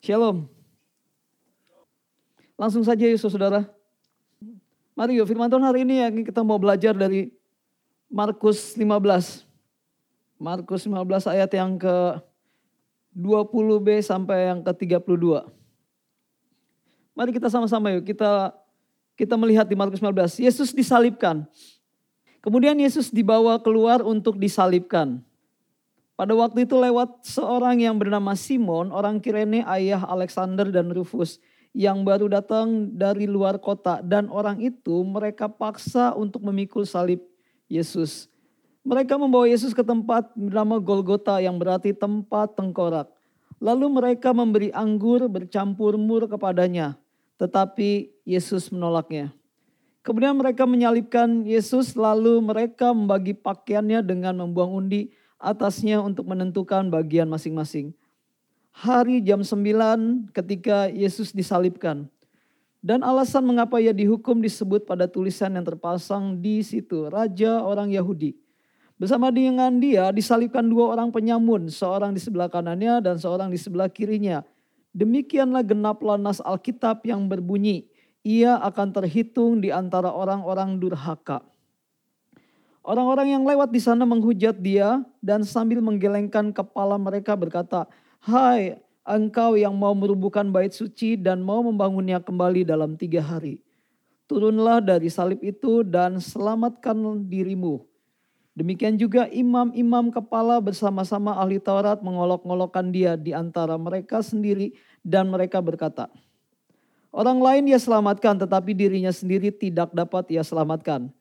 Shalom. Langsung saja ya saudara. Mari yuk firman Tuhan hari ini ya kita mau belajar dari Markus 15. Markus 15 ayat yang ke 20b sampai yang ke 32. Mari kita sama-sama yuk kita kita melihat di Markus 15. Yesus disalibkan. Kemudian Yesus dibawa keluar untuk disalibkan. Pada waktu itu lewat seorang yang bernama Simon, orang Kirene ayah Alexander dan Rufus yang baru datang dari luar kota dan orang itu mereka paksa untuk memikul salib Yesus. Mereka membawa Yesus ke tempat bernama Golgota yang berarti tempat tengkorak. Lalu mereka memberi anggur bercampur mur kepadanya, tetapi Yesus menolaknya. Kemudian mereka menyalibkan Yesus lalu mereka membagi pakaiannya dengan membuang undi atasnya untuk menentukan bagian masing-masing. Hari jam 9 ketika Yesus disalibkan. Dan alasan mengapa ia dihukum disebut pada tulisan yang terpasang di situ. Raja orang Yahudi. Bersama dengan dia disalibkan dua orang penyamun. Seorang di sebelah kanannya dan seorang di sebelah kirinya. Demikianlah genaplah nas Alkitab yang berbunyi. Ia akan terhitung di antara orang-orang durhaka. Orang-orang yang lewat di sana menghujat dia dan sambil menggelengkan kepala mereka berkata, Hai engkau yang mau merubuhkan bait suci dan mau membangunnya kembali dalam tiga hari. Turunlah dari salib itu dan selamatkan dirimu. Demikian juga imam-imam kepala bersama-sama ahli Taurat mengolok-ngolokkan dia di antara mereka sendiri dan mereka berkata, Orang lain ia selamatkan tetapi dirinya sendiri tidak dapat ia selamatkan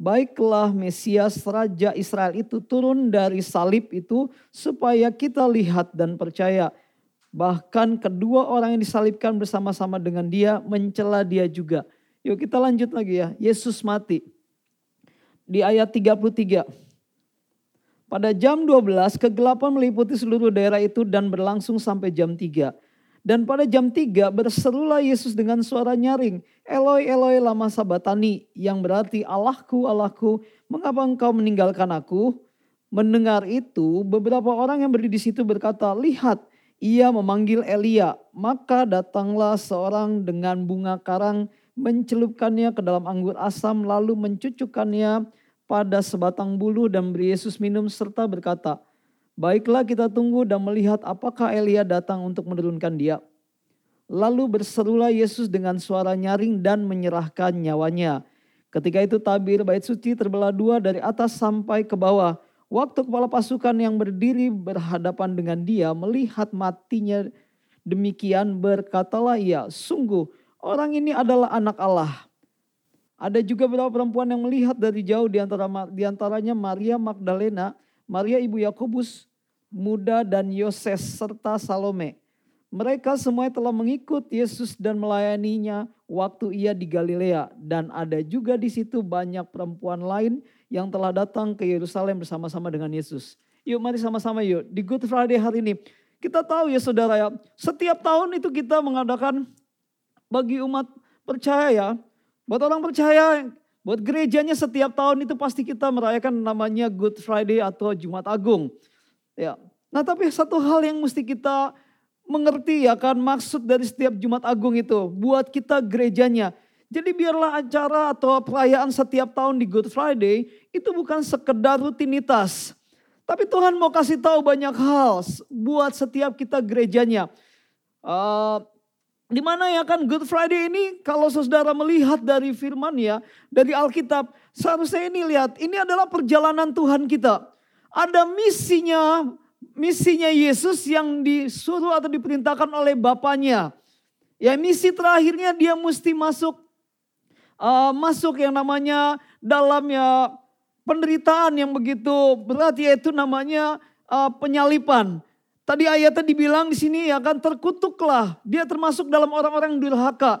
baiklah Mesias Raja Israel itu turun dari salib itu supaya kita lihat dan percaya. Bahkan kedua orang yang disalibkan bersama-sama dengan dia mencela dia juga. Yuk kita lanjut lagi ya. Yesus mati. Di ayat 33. Pada jam 12 kegelapan meliputi seluruh daerah itu dan berlangsung sampai jam 3. Dan pada jam 3 berserulah Yesus dengan suara nyaring, Eloi Eloi lama sabatani, yang berarti Allahku Allahku, mengapa engkau meninggalkan aku? Mendengar itu, beberapa orang yang berdiri di situ berkata, lihat, ia memanggil Elia. Maka datanglah seorang dengan bunga karang, mencelupkannya ke dalam anggur asam, lalu mencucukkannya pada sebatang bulu dan beri Yesus minum serta berkata, Baiklah kita tunggu dan melihat apakah Elia datang untuk menurunkan dia. Lalu berserulah Yesus dengan suara nyaring dan menyerahkan nyawanya. Ketika itu tabir bait suci terbelah dua dari atas sampai ke bawah. Waktu kepala pasukan yang berdiri berhadapan dengan dia melihat matinya demikian berkatalah ia, sungguh orang ini adalah anak Allah. Ada juga beberapa perempuan yang melihat dari jauh di antara di antaranya Maria Magdalena, Maria ibu Yakobus, Muda dan Yoses serta Salome. Mereka semua telah mengikut Yesus dan melayaninya waktu ia di Galilea dan ada juga di situ banyak perempuan lain yang telah datang ke Yerusalem bersama-sama dengan Yesus. Yuk mari sama-sama yuk di Good Friday hari ini. Kita tahu ya saudara ya, setiap tahun itu kita mengadakan bagi umat percaya ya, buat orang percaya, buat gerejanya setiap tahun itu pasti kita merayakan namanya Good Friday atau Jumat Agung. Ya. Nah tapi satu hal yang mesti kita mengerti ya kan maksud dari setiap Jumat Agung itu buat kita gerejanya. Jadi biarlah acara atau perayaan setiap tahun di Good Friday itu bukan sekedar rutinitas. Tapi Tuhan mau kasih tahu banyak hal buat setiap kita gerejanya. Uh, di mana ya kan Good Friday ini kalau saudara melihat dari firman ya, dari Alkitab, seharusnya ini lihat, ini adalah perjalanan Tuhan kita. Ada misinya, misinya Yesus yang disuruh atau diperintahkan oleh Bapaknya. Ya misi terakhirnya dia mesti masuk uh, masuk yang namanya dalam ya penderitaan yang begitu berat yaitu namanya uh, penyalipan. Tadi ayatnya dibilang di sini ya kan terkutuklah. Dia termasuk dalam orang-orang durhaka.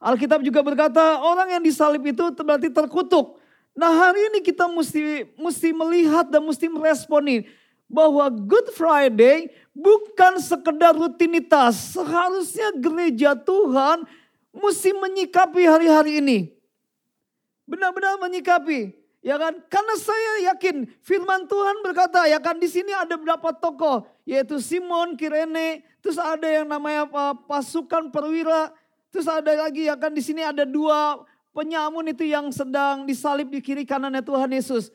Alkitab juga berkata orang yang disalib itu berarti terkutuk. Nah hari ini kita mesti mesti melihat dan mesti meresponi bahwa Good Friday bukan sekedar rutinitas. Seharusnya gereja Tuhan mesti menyikapi hari-hari ini. Benar-benar menyikapi. Ya kan? Karena saya yakin firman Tuhan berkata ya kan di sini ada beberapa tokoh yaitu Simon, Kirene, terus ada yang namanya pasukan perwira, terus ada lagi ya kan di sini ada dua penyamun itu yang sedang disalib di kiri kanannya Tuhan Yesus.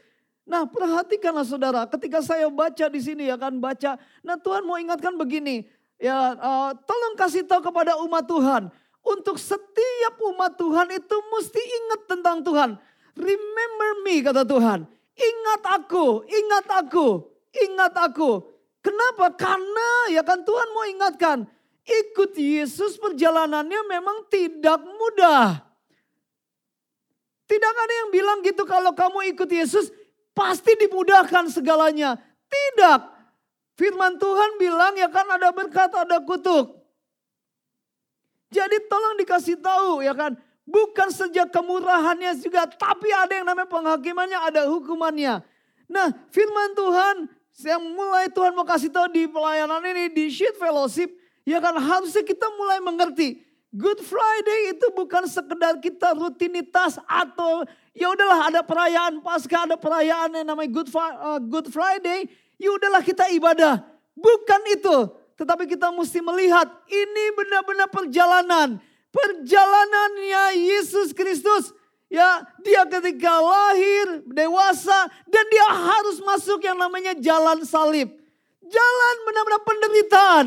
Nah perhatikanlah saudara ketika saya baca di sini ya kan baca. Nah Tuhan mau ingatkan begini. Ya uh, tolong kasih tahu kepada umat Tuhan. Untuk setiap umat Tuhan itu mesti ingat tentang Tuhan. Remember me kata Tuhan. Ingat aku, ingat aku, ingat aku. Kenapa? Karena ya kan Tuhan mau ingatkan. Ikut Yesus perjalanannya memang tidak mudah. Tidak ada yang bilang gitu kalau kamu ikut Yesus pasti dimudahkan segalanya. Tidak. Firman Tuhan bilang ya kan ada berkat, ada kutuk. Jadi tolong dikasih tahu ya kan. Bukan sejak kemurahannya juga, tapi ada yang namanya penghakimannya, ada hukumannya. Nah firman Tuhan yang mulai Tuhan mau kasih tahu di pelayanan ini, di sheet fellowship, ya kan harusnya kita mulai mengerti. Good Friday itu bukan sekedar kita rutinitas atau ya udahlah ada perayaan pasca ada perayaan yang namanya Good, uh, Good Friday, ya udahlah kita ibadah. Bukan itu, tetapi kita mesti melihat ini benar-benar perjalanan perjalanannya Yesus Kristus. Ya, dia ketika lahir, dewasa, dan dia harus masuk yang namanya jalan salib. Jalan benar-benar penderitaan.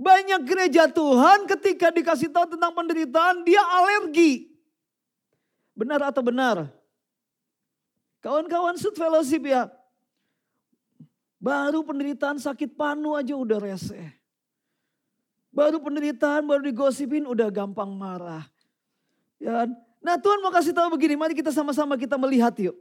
Banyak gereja Tuhan ketika dikasih tahu tentang penderitaan, dia alergi. Benar atau benar? Kawan-kawan Sud Fellowship ya, baru penderitaan sakit panu aja udah reseh. Baru penderitaan, baru digosipin udah gampang marah. Ya? Nah Tuhan mau kasih tahu begini, mari kita sama-sama kita melihat yuk.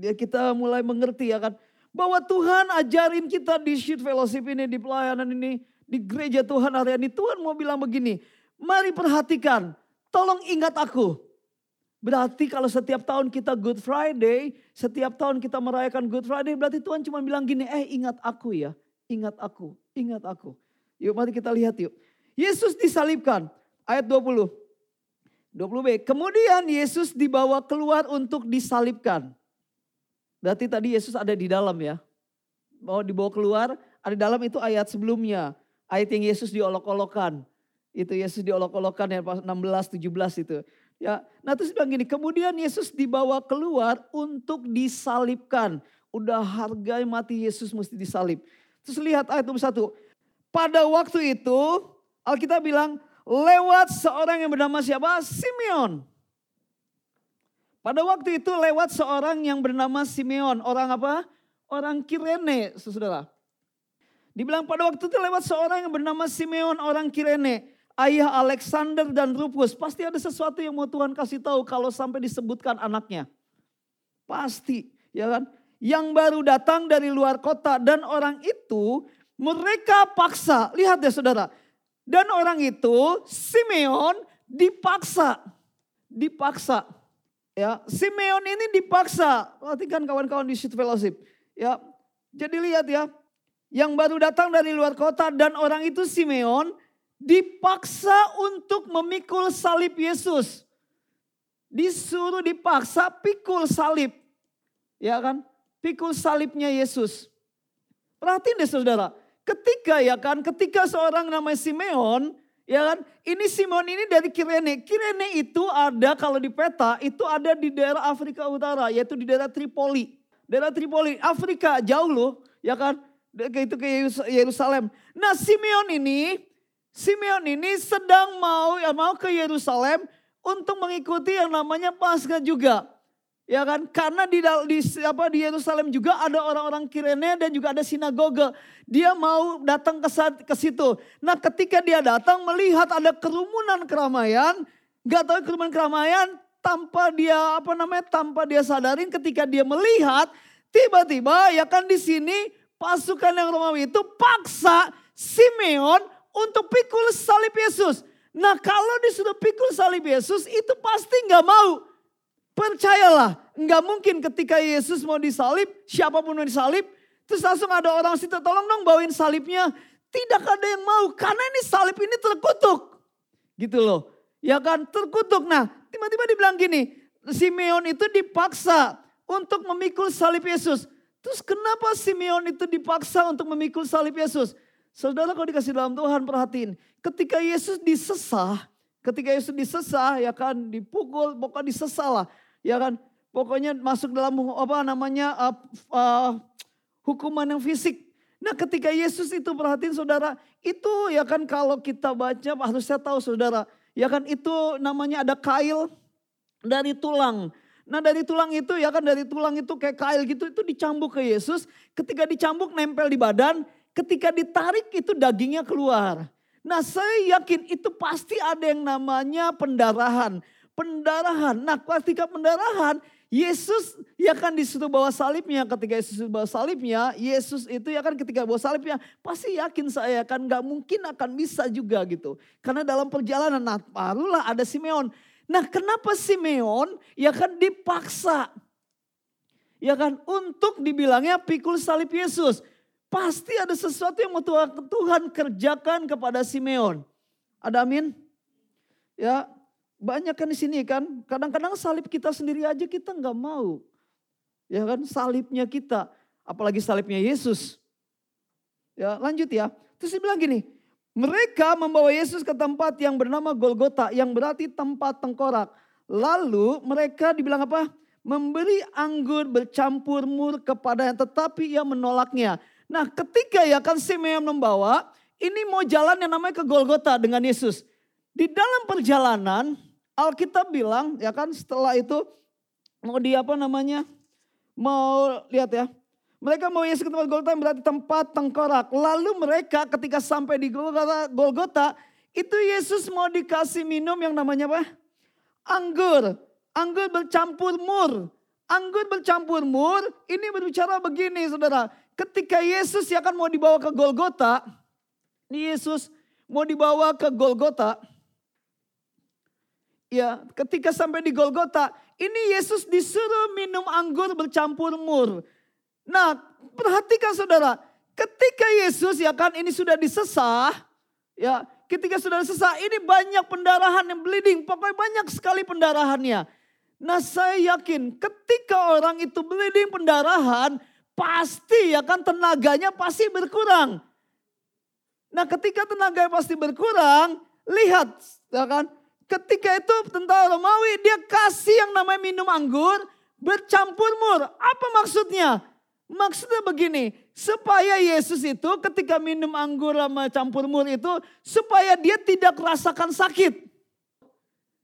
Biar kita mulai mengerti ya kan. Bahwa Tuhan ajarin kita di Sheet Fellowship ini, di pelayanan ini, di gereja Tuhan hari ini. Tuhan mau bilang begini, mari perhatikan, tolong ingat aku. Berarti kalau setiap tahun kita Good Friday, setiap tahun kita merayakan Good Friday, berarti Tuhan cuma bilang gini, eh ingat aku ya, ingat aku, ingat aku. Yuk mari kita lihat yuk. Yesus disalibkan. Ayat 20. 20b. Kemudian Yesus dibawa keluar untuk disalibkan. Berarti tadi Yesus ada di dalam ya. Mau dibawa keluar, ada di dalam itu ayat sebelumnya. Ayat yang Yesus diolok-olokan. Itu Yesus diolok-olokan ya 16, 17 itu. Ya, nah terus bilang gini, kemudian Yesus dibawa keluar untuk disalibkan. Udah harga mati Yesus mesti disalib. Terus lihat ayat 21. Pada waktu itu Alkitab bilang lewat seorang yang bernama siapa? Simeon. Pada waktu itu lewat seorang yang bernama Simeon. Orang apa? Orang Kirene, saudara. Dibilang pada waktu itu lewat seorang yang bernama Simeon, orang Kirene. Ayah Alexander dan Rufus. Pasti ada sesuatu yang mau Tuhan kasih tahu kalau sampai disebutkan anaknya. Pasti, ya kan? Yang baru datang dari luar kota dan orang itu mereka paksa, lihat ya saudara. Dan orang itu, Simeon dipaksa. Dipaksa. Ya, Simeon ini dipaksa. Perhatikan kawan-kawan di Sheet Fellowship. Ya, jadi lihat ya. Yang baru datang dari luar kota dan orang itu Simeon dipaksa untuk memikul salib Yesus. Disuruh dipaksa pikul salib. Ya kan? Pikul salibnya Yesus. Perhatiin deh saudara. Ketika ya kan, ketika seorang namanya Simeon, ya kan, ini Simon ini dari Kirene. Kirene itu ada kalau di peta, itu ada di daerah Afrika Utara, yaitu di daerah Tripoli. Daerah Tripoli, Afrika jauh loh, ya kan, itu ke Yerusalem. Nah Simeon ini, Simeon ini sedang mau ya mau ke Yerusalem untuk mengikuti yang namanya Paskah juga. Ya kan? Karena di di apa di Yerusalem juga ada orang-orang Kirene dan juga ada sinagoge. Dia mau datang ke ke situ. Nah, ketika dia datang melihat ada kerumunan keramaian, nggak tahu kerumunan keramaian tanpa dia apa namanya? tanpa dia sadarin ketika dia melihat tiba-tiba ya kan di sini pasukan yang Romawi itu paksa Simeon untuk pikul salib Yesus. Nah kalau disuruh pikul salib Yesus itu pasti nggak mau. Percayalah, nggak mungkin ketika Yesus mau disalib, siapa pun mau disalib, terus langsung ada orang situ, tolong dong bawain salibnya. Tidak ada yang mau, karena ini salib ini terkutuk. Gitu loh. Ya kan, terkutuk. Nah, tiba-tiba dibilang gini, Simeon itu dipaksa untuk memikul salib Yesus. Terus kenapa Simeon itu dipaksa untuk memikul salib Yesus? Saudara kalau dikasih dalam Tuhan perhatiin. Ketika Yesus disesah, ketika Yesus disesah ya kan dipukul, pokoknya disesah lah. Ya kan pokoknya masuk dalam apa namanya uh, uh, hukuman yang fisik. Nah ketika Yesus itu perhatiin saudara, itu ya kan kalau kita baca harus saya tahu saudara. Ya kan itu namanya ada kail dari tulang. Nah dari tulang itu ya kan dari tulang itu kayak kail gitu itu dicambuk ke Yesus. Ketika dicambuk nempel di badan, ketika ditarik itu dagingnya keluar. Nah saya yakin itu pasti ada yang namanya pendarahan. Pendarahan. Nah ketika pendarahan Yesus ya kan disuruh bawa salibnya. Ketika Yesus bawa salibnya, Yesus itu ya kan ketika bawa salibnya pasti yakin saya kan gak mungkin akan bisa juga gitu. Karena dalam perjalanan, nah barulah ada Simeon. Nah kenapa Simeon ya kan dipaksa. Ya kan untuk dibilangnya pikul salib Yesus. Pasti ada sesuatu yang mau Tuhan kerjakan kepada Simeon. Ada amin? Ya banyak kan di sini kan. Kadang-kadang salib kita sendiri aja kita nggak mau. Ya kan salibnya kita. Apalagi salibnya Yesus. Ya lanjut ya. Terus dia bilang gini, mereka membawa Yesus ke tempat yang bernama Golgota yang berarti tempat tengkorak. Lalu mereka dibilang apa? Memberi anggur bercampur mur kepada yang tetapi ia menolaknya. Nah ketika ya kan Simeon membawa ini mau jalan yang namanya ke Golgota dengan Yesus. Di dalam perjalanan Alkitab bilang ya kan setelah itu mau di apa namanya? Mau lihat ya. Mereka mau Yesus ke tempat Golgota berarti tempat tengkorak. Lalu mereka ketika sampai di Golgota, Golgota itu Yesus mau dikasih minum yang namanya apa? Anggur. Anggur bercampur mur. Anggur bercampur mur ini berbicara begini saudara. Ketika Yesus ya kan mau dibawa ke Golgota. Yesus mau dibawa ke Golgota. Ya, ketika sampai di Golgota, ini Yesus disuruh minum anggur bercampur mur. Nah, perhatikan saudara, ketika Yesus ya kan ini sudah disesah, ya, ketika sudah disesah ini banyak pendarahan yang bleeding, pokoknya banyak sekali pendarahannya. Nah, saya yakin ketika orang itu bleeding pendarahan, pasti ya kan tenaganya pasti berkurang. Nah, ketika tenaga pasti berkurang, lihat ya kan, ketika itu tentara Romawi dia kasih yang namanya minum anggur bercampur mur. Apa maksudnya? Maksudnya begini, supaya Yesus itu ketika minum anggur sama campur mur itu, supaya dia tidak merasakan sakit.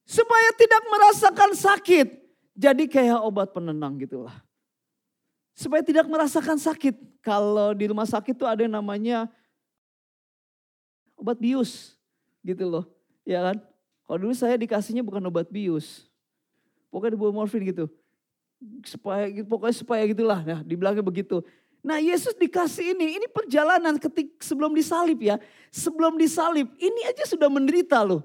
Supaya tidak merasakan sakit. Jadi kayak obat penenang gitulah. Supaya tidak merasakan sakit. Kalau di rumah sakit tuh ada yang namanya obat bius. Gitu loh. Ya kan? Kalau dulu saya dikasihnya bukan obat bius. Pokoknya dibawa morfin gitu supaya pokoknya supaya gitulah. Nah dibilangnya begitu. Nah Yesus dikasih ini ini perjalanan ketik sebelum disalib ya. Sebelum disalib ini aja sudah menderita loh.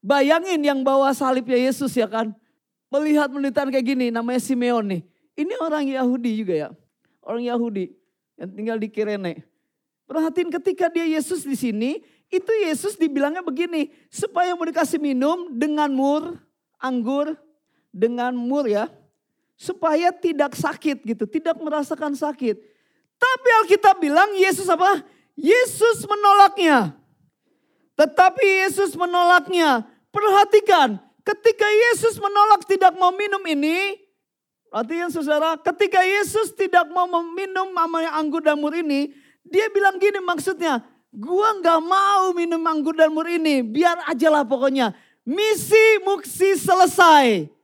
Bayangin yang bawa salibnya Yesus ya kan. Melihat penderitaan kayak gini namanya Simeon nih. Ini orang Yahudi juga ya. Orang Yahudi yang tinggal di Kirene. Perhatiin ketika dia Yesus di sini itu Yesus dibilangnya begini. Supaya mau dikasih minum dengan mur anggur dengan mur ya supaya tidak sakit gitu, tidak merasakan sakit. Tapi Alkitab bilang Yesus apa? Yesus menolaknya. Tetapi Yesus menolaknya. Perhatikan, ketika Yesus menolak tidak mau minum ini, Artinya saudara, ketika Yesus tidak mau namanya anggur dan mur ini, dia bilang gini maksudnya, gua nggak mau minum anggur dan mur ini, biar aja lah pokoknya. Misi muksi selesai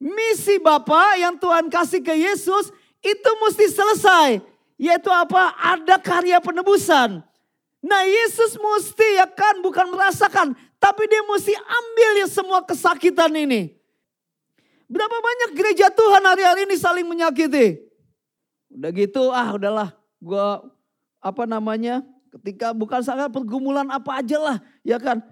misi Bapa yang Tuhan kasih ke Yesus itu mesti selesai. Yaitu apa? Ada karya penebusan. Nah Yesus mesti ya kan bukan merasakan. Tapi dia mesti ambil ya semua kesakitan ini. Berapa banyak gereja Tuhan hari-hari ini saling menyakiti. Udah gitu ah udahlah. Gua apa namanya ketika bukan sangat pergumulan apa aja lah ya kan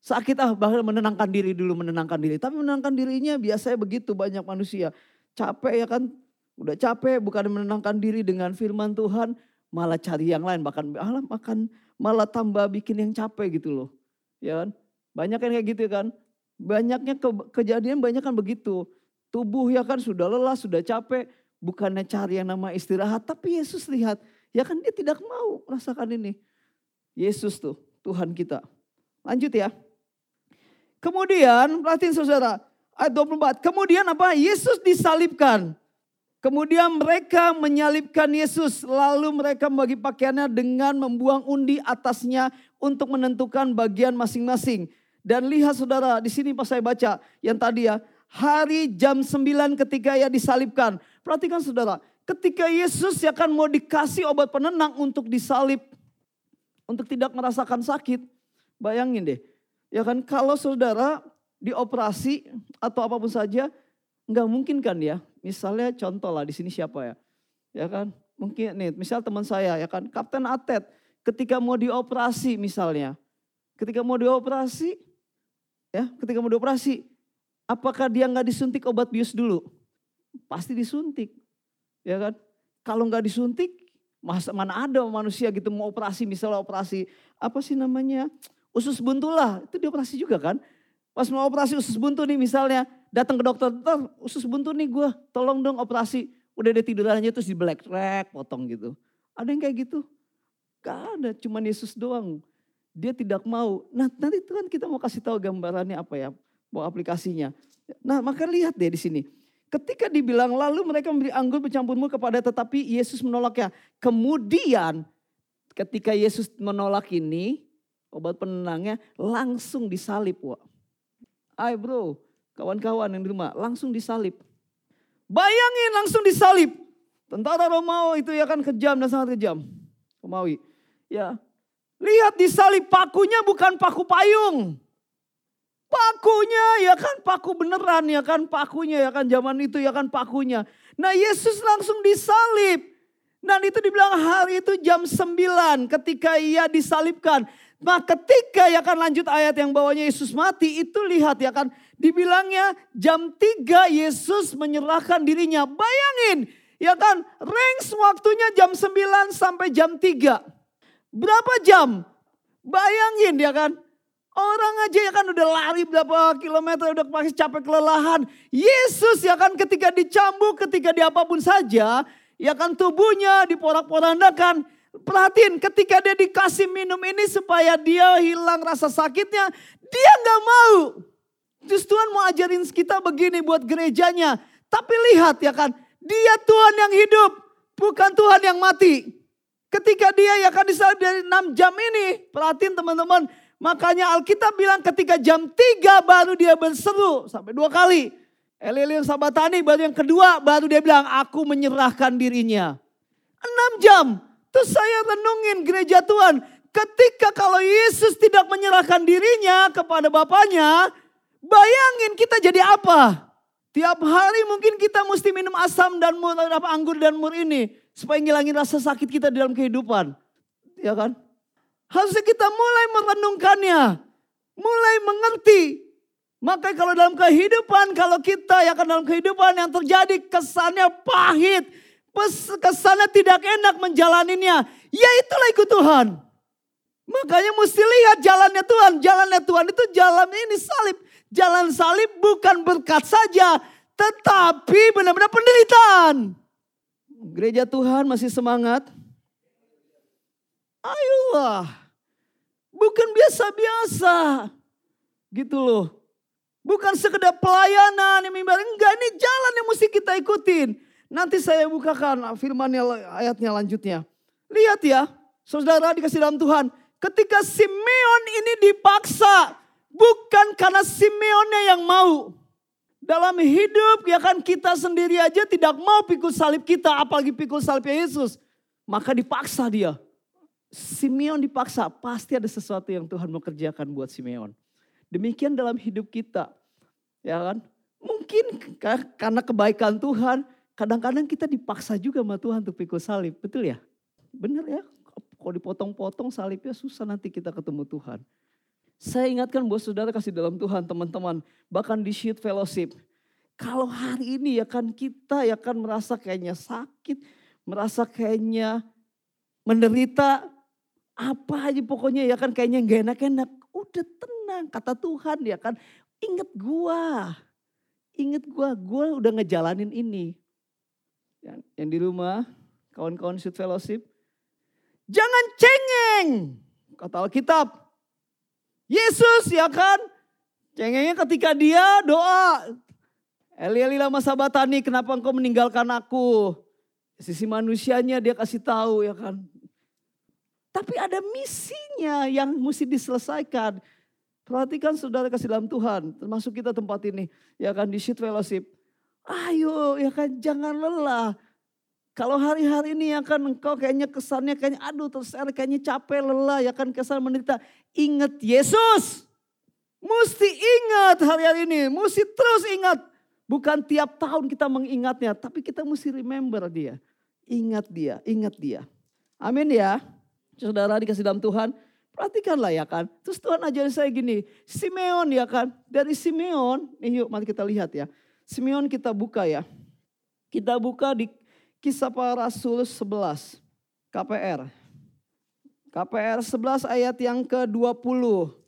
Sakit ah bahkan menenangkan diri dulu menenangkan diri. Tapi menenangkan dirinya biasanya begitu banyak manusia. Capek ya kan. Udah capek bukan menenangkan diri dengan firman Tuhan. Malah cari yang lain. Bahkan malah makan malah tambah bikin yang capek gitu loh. Ya kan. Banyak kan kayak gitu kan. Banyaknya ke, kejadian banyak kan begitu. Tubuh ya kan sudah lelah, sudah capek. Bukannya cari yang nama istirahat. Tapi Yesus lihat, ya kan dia tidak mau merasakan ini. Yesus tuh, Tuhan kita. Lanjut ya. Kemudian, perhatiin saudara, ayat 24. Kemudian apa? Yesus disalibkan. Kemudian mereka menyalibkan Yesus. Lalu mereka membagi pakaiannya dengan membuang undi atasnya untuk menentukan bagian masing-masing. Dan lihat saudara, di sini pas saya baca yang tadi ya. Hari jam 9 ketika ia disalibkan. Perhatikan saudara, ketika Yesus ya kan mau dikasih obat penenang untuk disalib. Untuk tidak merasakan sakit. Bayangin deh. Ya kan kalau saudara dioperasi atau apa pun saja. Nggak mungkin kan ya. Misalnya contoh lah di sini siapa ya. Ya kan mungkin nih misal teman saya ya kan kapten atlet ketika mau dioperasi misalnya. Ketika mau dioperasi ya ketika mau dioperasi apakah dia nggak disuntik obat bius dulu? Pasti disuntik. Ya kan? Kalau nggak disuntik, masa mana ada manusia gitu mau operasi misalnya operasi apa sih namanya? Usus buntu lah, itu dioperasi juga kan? Pas mau operasi usus buntu nih misalnya, datang ke dokter, dokter usus buntu nih gue, tolong dong operasi. Udah dia tidur aja terus di black track, potong gitu. Ada yang kayak gitu? Gak ada, cuman Yesus doang. Dia tidak mau. Nah nanti Tuhan kita mau kasih tahu gambarannya apa ya, mau aplikasinya. Nah maka lihat deh di sini. Ketika dibilang lalu mereka memberi anggur bercampur kepada tetapi Yesus menolaknya. Kemudian ketika Yesus menolak ini obat penenangnya langsung disalib. Wak. Ay bro, kawan-kawan yang di rumah langsung disalib. Bayangin langsung disalib. Tentara Romawi itu ya kan kejam dan sangat kejam. Romawi. Ya. Lihat disalib pakunya bukan paku payung. Pakunya ya kan paku beneran ya kan pakunya ya kan zaman itu ya kan pakunya. Nah Yesus langsung disalib. Dan itu dibilang hari itu jam 9 ketika ia disalibkan. Nah ketika ya kan lanjut ayat yang bawahnya Yesus mati itu lihat ya kan. Dibilangnya jam 3 Yesus menyerahkan dirinya. Bayangin ya kan range waktunya jam 9 sampai jam 3. Berapa jam? Bayangin ya kan Orang aja ya kan udah lari berapa kilometer, udah pasti capek kelelahan. Yesus ya kan ketika dicambuk, ketika di apa pun saja, ya kan tubuhnya diporak-porandakan. Perhatiin ketika dia dikasih minum ini supaya dia hilang rasa sakitnya, dia nggak mau. Justru Tuhan mau ajarin kita begini buat gerejanya. Tapi lihat ya kan, dia Tuhan yang hidup, bukan Tuhan yang mati. Ketika dia ya kan disalib dari 6 jam ini, perhatiin teman-teman, Makanya Alkitab bilang ketika jam 3 baru dia berseru sampai dua kali. Elilium Sabatani baru yang kedua baru dia bilang aku menyerahkan dirinya. Enam jam. Terus saya renungin gereja Tuhan. Ketika kalau Yesus tidak menyerahkan dirinya kepada Bapaknya. Bayangin kita jadi apa? Tiap hari mungkin kita mesti minum asam dan mur, apa, anggur dan mur ini. Supaya ngilangin rasa sakit kita dalam kehidupan. Ya kan? Harusnya kita mulai merenungkannya. Mulai mengerti. Maka kalau dalam kehidupan, kalau kita ya kan dalam kehidupan yang terjadi kesannya pahit. Kesannya tidak enak menjalaninya. Ya itulah ikut Tuhan. Makanya mesti lihat jalannya Tuhan. Jalannya Tuhan itu jalan ini salib. Jalan salib bukan berkat saja. Tetapi benar-benar penderitaan. Gereja Tuhan masih semangat. Ayolah. Bukan biasa-biasa. Gitu loh. Bukan sekedar pelayanan yang. Enggak, ini jalan yang mesti kita ikutin. Nanti saya bukakan firmannya ayatnya lanjutnya. Lihat ya, saudara dikasih dalam Tuhan. Ketika Simeon ini dipaksa, bukan karena Simeonnya yang mau. Dalam hidup ya kan kita sendiri aja tidak mau pikul salib kita, apalagi pikul salib Yesus. Maka dipaksa dia. Simeon dipaksa, pasti ada sesuatu yang Tuhan mau kerjakan buat Simeon. Demikian dalam hidup kita. Ya kan? Mungkin karena kebaikan Tuhan, kadang-kadang kita dipaksa juga sama Tuhan untuk pikul salib. Betul ya? Benar ya? Kalau dipotong-potong salibnya susah nanti kita ketemu Tuhan. Saya ingatkan buat saudara kasih dalam Tuhan teman-teman. Bahkan di sheet fellowship. Kalau hari ini ya kan kita ya kan merasa kayaknya sakit. Merasa kayaknya menderita apa aja pokoknya ya kan kayaknya gak enak-enak. Udah tenang kata Tuhan ya kan. Ingat gua. inget gue, gue udah ngejalanin ini. Yang, yang di rumah, kawan-kawan shoot fellowship, jangan cengeng, kata Alkitab. Yesus ya kan, cengengnya ketika dia doa, Eli Eli lama sabatani, kenapa engkau meninggalkan aku? Sisi manusianya dia kasih tahu ya kan. Tapi ada misinya yang mesti diselesaikan. Perhatikan saudara kasih dalam Tuhan, termasuk kita tempat ini, ya kan di sheet fellowship. Ayo ya kan jangan lelah. Kalau hari-hari ini ya kan engkau kayaknya kesannya kayaknya aduh terus kayaknya capek lelah ya kan kesan menderita. Ingat Yesus. Mesti ingat hari-hari ini, mesti terus ingat Bukan tiap tahun kita mengingatnya, tapi kita mesti remember dia. Ingat dia, ingat dia. Amin ya. Saudara dikasih dalam Tuhan, perhatikanlah ya kan. Terus Tuhan ajar saya gini, Simeon ya kan. Dari Simeon, nih yuk mari kita lihat ya. Simeon kita buka ya. Kita buka di kisah para rasul 11. KPR. KPR 11 ayat yang ke-20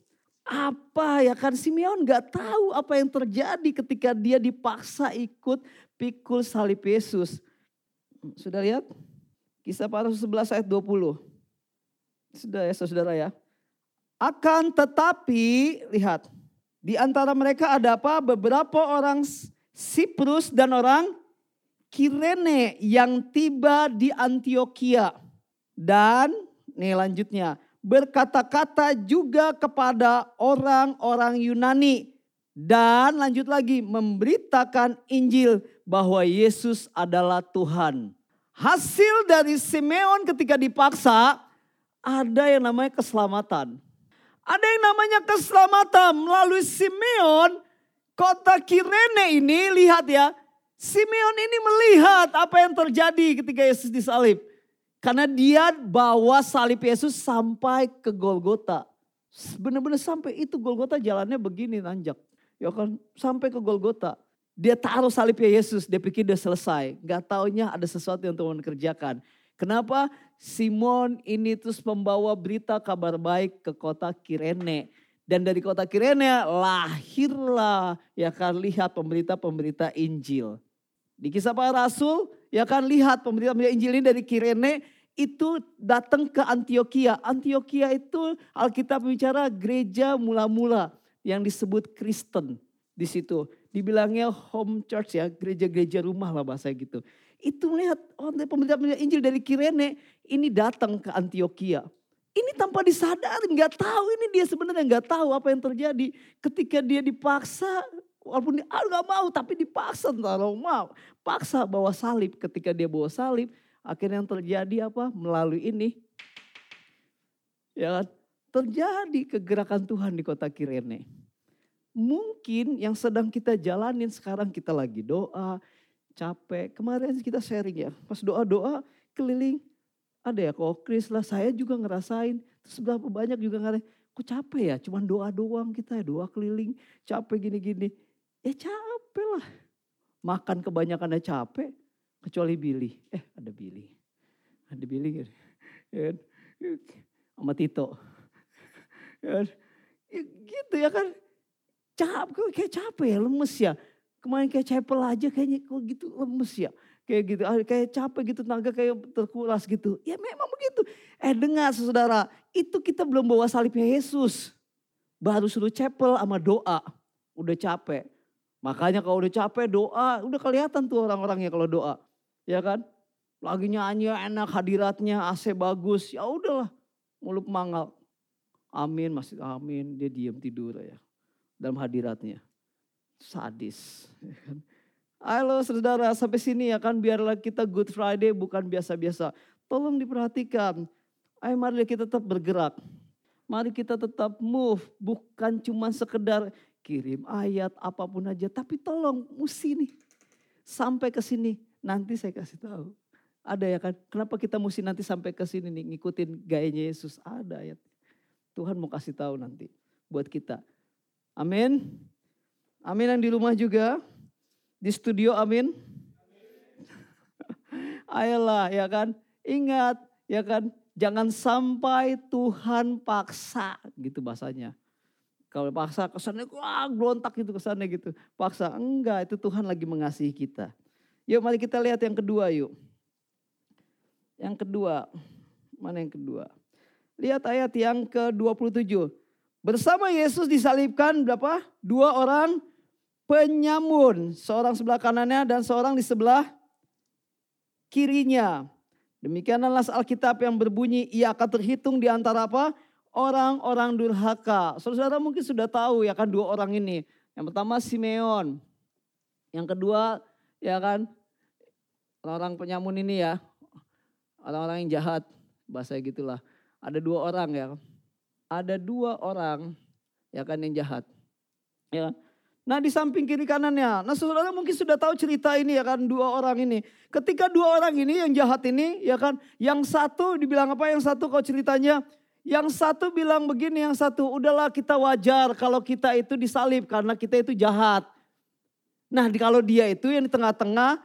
apa ya kan Simeon nggak tahu apa yang terjadi ketika dia dipaksa ikut pikul salib Yesus. Sudah lihat? Kisah para 11 ayat 20. Sudah ya saudara ya. Akan tetapi lihat di antara mereka ada apa? Beberapa orang Siprus dan orang Kirene yang tiba di Antioquia. Dan nih lanjutnya berkata-kata juga kepada orang-orang Yunani. Dan lanjut lagi memberitakan Injil bahwa Yesus adalah Tuhan. Hasil dari Simeon ketika dipaksa ada yang namanya keselamatan. Ada yang namanya keselamatan melalui Simeon kota Kirene ini lihat ya. Simeon ini melihat apa yang terjadi ketika Yesus disalib. Karena dia bawa salib Yesus sampai ke Golgota. Benar-benar sampai itu Golgota jalannya begini nanjak. Ya kan sampai ke Golgota. Dia taruh salibnya Yesus, dia pikir dia selesai. Gak taunya ada sesuatu yang Tuhan kerjakan. Kenapa? Simon ini terus membawa berita kabar baik ke kota Kirene. Dan dari kota Kirene lahirlah ya kan lihat pemberita-pemberita Injil. Di kisah para rasul ya kan lihat pemberita-pemberita Injil ini dari Kirene itu datang ke Antioquia. Antioquia itu Alkitab bicara gereja mula-mula yang disebut Kristen di situ. Dibilangnya home church ya, gereja-gereja rumah lah bahasa gitu. Itu melihat oh pemerintah-pemerintah Injil dari Kirene ini datang ke Antioquia. Ini tanpa disadari, nggak tahu ini dia sebenarnya nggak tahu apa yang terjadi ketika dia dipaksa walaupun dia ah, mau tapi dipaksa taruh mau paksa bawa salib ketika dia bawa salib Akhirnya yang terjadi apa? Melalui ini. Ya? Terjadi kegerakan Tuhan di kota Kirene. Mungkin yang sedang kita jalanin sekarang kita lagi doa, capek. Kemarin kita sharing ya, pas doa-doa keliling. Ada ya kok Kris lah, saya juga ngerasain. Terus berapa banyak juga ngerasain, kok capek ya, cuman doa doang kita ya, doa keliling. Capek gini-gini. Ya capek lah. Makan kebanyakan capek, Kecuali Billy. Eh ada Billy. Ada Billy. Ya, sama Tito. Ya, gitu ya kan. Capek, kayak capek ya, lemes ya. Kemarin kayak cepel aja kayaknya kok gitu lemes ya. Kayak gitu, ah, kayak capek gitu, tenaga kayak terkuras gitu. Ya memang begitu. Eh dengar saudara, itu kita belum bawa salibnya Yesus. Baru suruh cepel sama doa. Udah capek. Makanya kalau udah capek doa, udah kelihatan tuh orang-orangnya kalau doa ya kan? Lagi nyanyi enak hadiratnya, AC bagus, ya udahlah mulut mangal. Amin, masih amin, dia diam tidur ya dalam hadiratnya. Sadis. Ya kan? Halo saudara, sampai sini ya kan biarlah kita Good Friday bukan biasa-biasa. Tolong diperhatikan. Ayo mari kita tetap bergerak. Mari kita tetap move, bukan cuma sekedar kirim ayat apa pun aja, tapi tolong mesti nih sampai ke sini Nanti saya kasih tahu. Ada ya kan, kenapa kita mesti nanti sampai ke sini nih ngikutin gayanya Yesus? Ada ayat. Tuhan mau kasih tahu nanti buat kita. Amin. Amin yang di rumah juga. Di studio amin. Ayolah ya kan. Ingat ya kan. Jangan sampai Tuhan paksa gitu bahasanya. Kalau paksa kesannya wah berontak gitu kesannya gitu. Paksa enggak itu Tuhan lagi mengasihi kita. Yuk mari kita lihat yang kedua yuk. Yang kedua. Mana yang kedua? Lihat ayat yang ke-27. Bersama Yesus disalibkan berapa? Dua orang penyamun. Seorang sebelah kanannya dan seorang di sebelah kirinya. Demikianlah Alkitab yang berbunyi, ia akan terhitung di antara apa? Orang-orang durhaka. Saudara mungkin sudah tahu ya kan dua orang ini. Yang pertama Simeon. Yang kedua ya kan orang-orang penyamun ini ya. Orang-orang yang jahat. Bahasa gitulah. Ada dua orang ya. Ada dua orang ya kan yang jahat. Ya. Nah di samping kiri kanannya. Nah saudara mungkin sudah tahu cerita ini ya kan dua orang ini. Ketika dua orang ini yang jahat ini ya kan. Yang satu dibilang apa yang satu kau ceritanya. Yang satu bilang begini yang satu udahlah kita wajar kalau kita itu disalib karena kita itu jahat. Nah kalau dia itu yang di tengah-tengah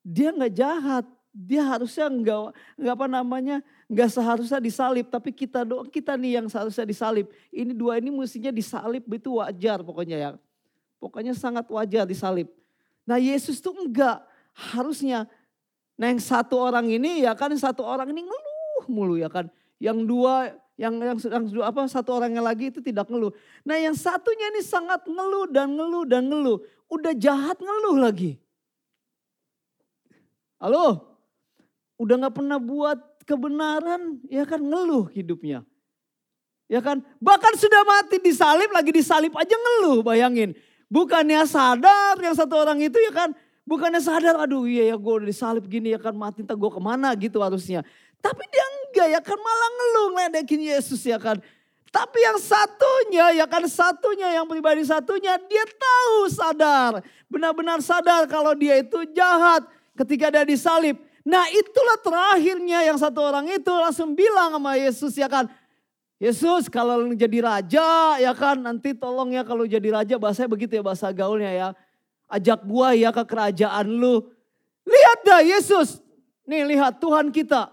dia nggak jahat. Dia harusnya nggak nggak apa namanya nggak seharusnya disalib tapi kita doang kita nih yang seharusnya disalib. Ini dua ini mestinya disalib itu wajar pokoknya ya. Pokoknya sangat wajar disalib. Nah Yesus tuh enggak. Harusnya. Nah yang satu orang ini ya kan satu orang ini ngeluh mulu ya kan. Yang dua yang yang, dua apa satu orang yang lagi itu tidak ngeluh. Nah yang satunya ini sangat ngeluh dan ngeluh dan ngeluh. Udah jahat ngeluh lagi. Halo? Udah gak pernah buat kebenaran ya kan ngeluh hidupnya. Ya kan? Bahkan sudah mati disalib lagi disalib aja ngeluh bayangin. Bukannya sadar yang satu orang itu ya kan. Bukannya sadar aduh iya ya gue udah disalib gini ya kan mati entah gue ke mana gitu harusnya. Tapi dia enggak ya kan malah ngeluh ngeledekin Yesus ya kan. Tapi yang satunya ya kan satunya yang pribadi satunya dia tahu sadar. Benar-benar sadar kalau dia itu jahat ketika dia disalib. Nah itulah terakhirnya yang satu orang itu langsung bilang sama Yesus ya kan. Yesus kalau jadi raja ya kan nanti tolong ya kalau jadi raja bahasanya begitu ya bahasa gaulnya ya. Ajak gua ya ke kerajaan lu. Lihat dah Yesus. Nih lihat Tuhan kita.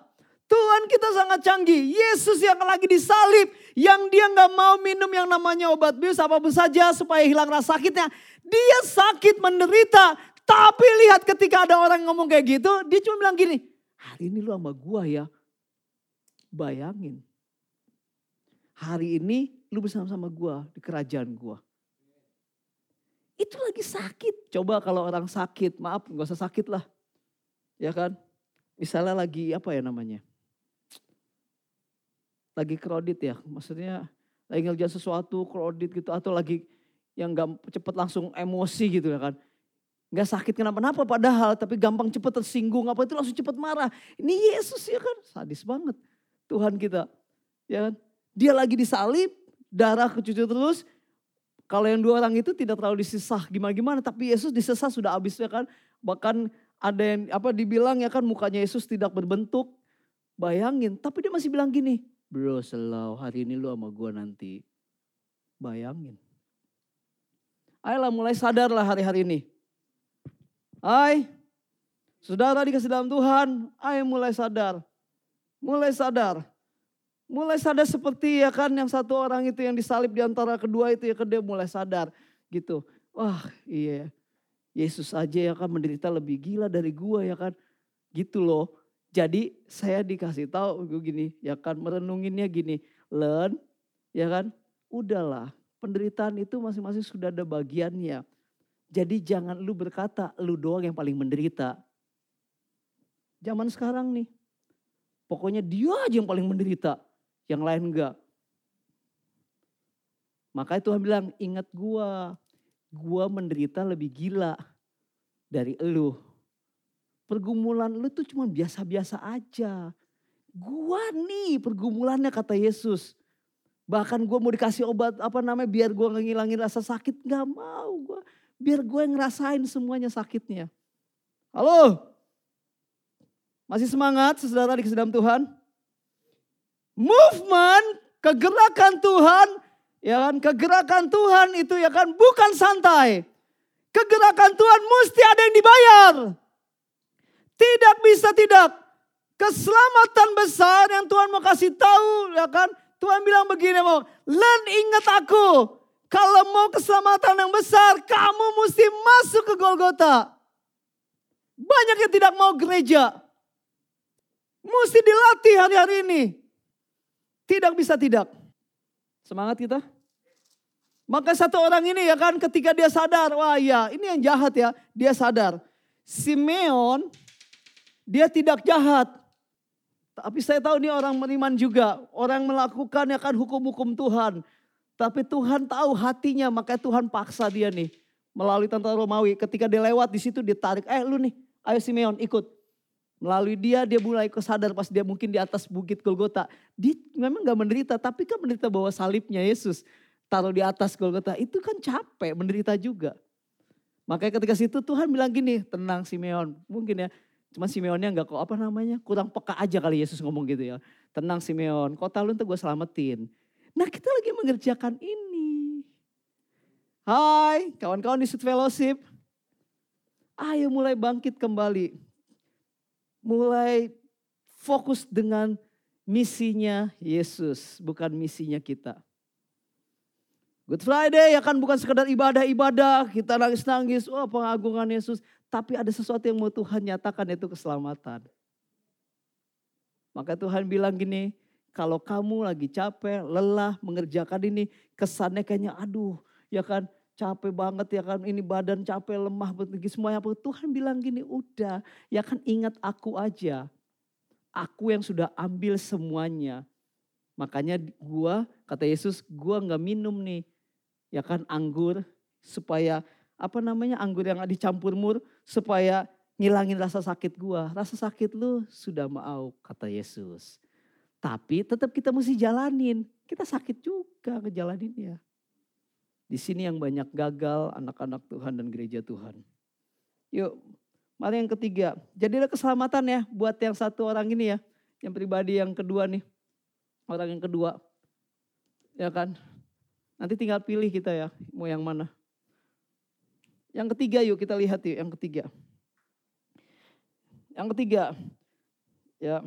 Tuhan kita sangat canggih. Yesus yang lagi disalib. Yang dia nggak mau minum yang namanya obat bius apa pun saja supaya hilang rasa sakitnya. Dia sakit menderita. Tapi lihat ketika ada orang ngomong kayak gitu. Dia cuma bilang gini. Hari ini lu sama gua ya. Bayangin hari ini lu bersama-sama gua di kerajaan gua. Itu lagi sakit. Coba kalau orang sakit, maaf gak usah sakit lah. Ya kan? Misalnya lagi apa ya namanya? Lagi kredit ya, maksudnya lagi ngerjain sesuatu kredit gitu atau lagi yang gak cepet langsung emosi gitu ya kan. Gak sakit kenapa-napa padahal tapi gampang cepet tersinggung apa itu langsung cepet marah. Ini Yesus ya kan, sadis banget Tuhan kita. Ya kan? Dia lagi disalib, darah kecucu terus. Kalau yang dua orang itu tidak terlalu disesah gimana-gimana. Tapi Yesus disesah sudah habis ya kan. Bahkan ada yang apa dibilang ya kan mukanya Yesus tidak berbentuk. Bayangin. Tapi dia masih bilang gini. Bro selalu hari ini lu sama gue nanti. Bayangin. Ayolah mulai sadarlah hari-hari ini. Hai, saudara dikasih dalam Tuhan, ayo mulai sadar. Mulai sadar. Mulai sadar seperti ya kan yang satu orang itu yang disalib di antara kedua itu ya kan dia mulai sadar gitu. Wah iya Yesus aja ya kan menderita lebih gila dari gua ya kan. Gitu loh. Jadi saya dikasih tahu gini ya kan merenunginnya gini. Learn ya kan udahlah penderitaan itu masing-masing sudah ada bagiannya. Jadi jangan lu berkata lu doang yang paling menderita. Zaman sekarang nih. Pokoknya dia aja yang paling menderita yang lain enggak. Makanya Tuhan bilang, ingat gua, gua menderita lebih gila dari elu. Pergumulan lu tuh cuma biasa-biasa aja. Gua nih pergumulannya kata Yesus. Bahkan gua mau dikasih obat apa namanya biar gua ngilangin rasa sakit. Gak mau gua. Biar gue ngerasain semuanya sakitnya. Halo? Masih semangat saudara di dalam Tuhan? Movement, kegerakan Tuhan, ya kan, kegerakan Tuhan itu ya kan bukan santai. Kegerakan Tuhan mesti ada yang dibayar. Tidak bisa tidak. Keselamatan besar yang Tuhan mau kasih tahu ya kan. Tuhan bilang begini mau, learn ingat aku. Kalau mau keselamatan yang besar, kamu mesti masuk ke Golgota. Banyak yang tidak mau gereja. Mesti dilatih hari-hari ini. Tidak bisa tidak. Semangat kita. Maka satu orang ini ya kan ketika dia sadar, wah ya ini yang jahat ya. Dia sadar. Simeon dia tidak jahat. Tapi saya tahu ini orang beriman juga. Orang melakukan ya kan hukum-hukum Tuhan. Tapi Tuhan tahu hatinya maka Tuhan paksa dia nih. Melalui tentara Romawi ketika dia lewat di situ dia tarik. Eh lu nih ayo Simeon ikut. Melalui dia dia mulai kesadar pas dia mungkin di atas bukit Golgota. Dia memang gak menderita tapi kan menderita bawa salibnya Yesus taruh di atas Golgota, itu kan capek, menderita juga. Makanya ketika situ Tuhan bilang gini, tenang Simeon. Mungkin ya, cuma Simeonnya nggak kok apa namanya, kurang peka aja kali Yesus ngomong gitu ya. Tenang Simeon, kota lu ntar gue selamatin. Nah kita lagi mengerjakan ini. Hai kawan-kawan di Sweet Fellowship. Ayo mulai bangkit kembali. Mulai fokus dengan misinya Yesus, bukan misinya kita. Good Friday ya kan bukan sekedar ibadah-ibadah, kita nangis-nangis, oh pengagungan Yesus. Tapi ada sesuatu yang mau Tuhan nyatakan itu keselamatan. Maka Tuhan bilang gini, kalau kamu lagi capek, lelah mengerjakan ini, kesannya kayaknya aduh ya kan capek banget ya kan ini badan capek lemah begini semuanya apa Tuhan bilang gini udah ya kan ingat aku aja aku yang sudah ambil semuanya makanya gua kata Yesus gua nggak minum nih ya kan anggur supaya apa namanya anggur yang dicampur mur supaya ngilangin rasa sakit gua. Rasa sakit lu sudah mau kata Yesus. Tapi tetap kita mesti jalanin. Kita sakit juga ngejalaninnya. Di sini yang banyak gagal anak-anak Tuhan dan gereja Tuhan. Yuk, mari yang ketiga. Jadi ada keselamatan ya buat yang satu orang ini ya. Yang pribadi yang kedua nih. Orang yang kedua. Ya kan? Nanti tinggal pilih kita ya, mau yang mana. Yang ketiga yuk kita lihat yuk, yang ketiga. Yang ketiga, ya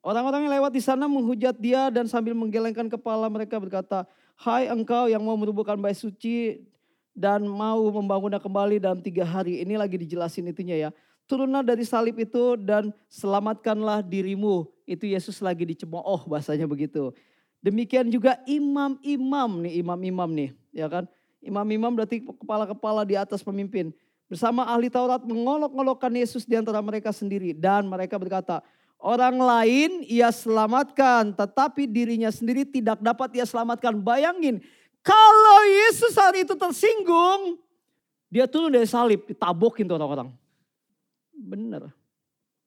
orang-orang yang lewat di sana menghujat dia dan sambil menggelengkan kepala mereka berkata, Hai engkau yang mau merubuhkan bait suci dan mau membangunnya kembali dalam tiga hari. Ini lagi dijelasin itunya ya. Turunlah dari salib itu dan selamatkanlah dirimu. Itu Yesus lagi dicemooh bahasanya begitu. Demikian juga imam-imam nih, imam-imam nih, ya kan? Imam-imam berarti kepala-kepala di atas pemimpin. Bersama ahli Taurat mengolok-olokkan Yesus di antara mereka sendiri. Dan mereka berkata, orang lain ia selamatkan, tetapi dirinya sendiri tidak dapat ia selamatkan. Bayangin, kalau Yesus hari itu tersinggung, dia turun dari salib, ditabokin tuh orang-orang. Bener,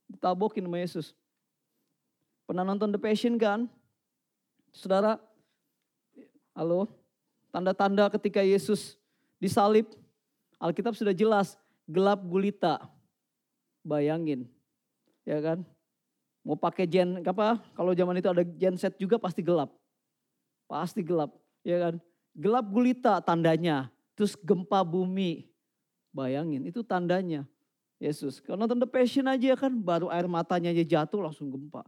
ditabokin sama Yesus. Pernah nonton The Passion kan? Saudara, halo, tanda-tanda ketika Yesus disalib, Alkitab sudah jelas, gelap gulita. Bayangin, ya kan? Mau pakai gen apa? Kalau zaman itu ada genset juga pasti gelap. Pasti gelap, ya kan? Gelap gulita tandanya. Terus gempa bumi. Bayangin, itu tandanya. Yesus. Kalau nonton The Passion aja kan baru air matanya aja jatuh langsung gempa.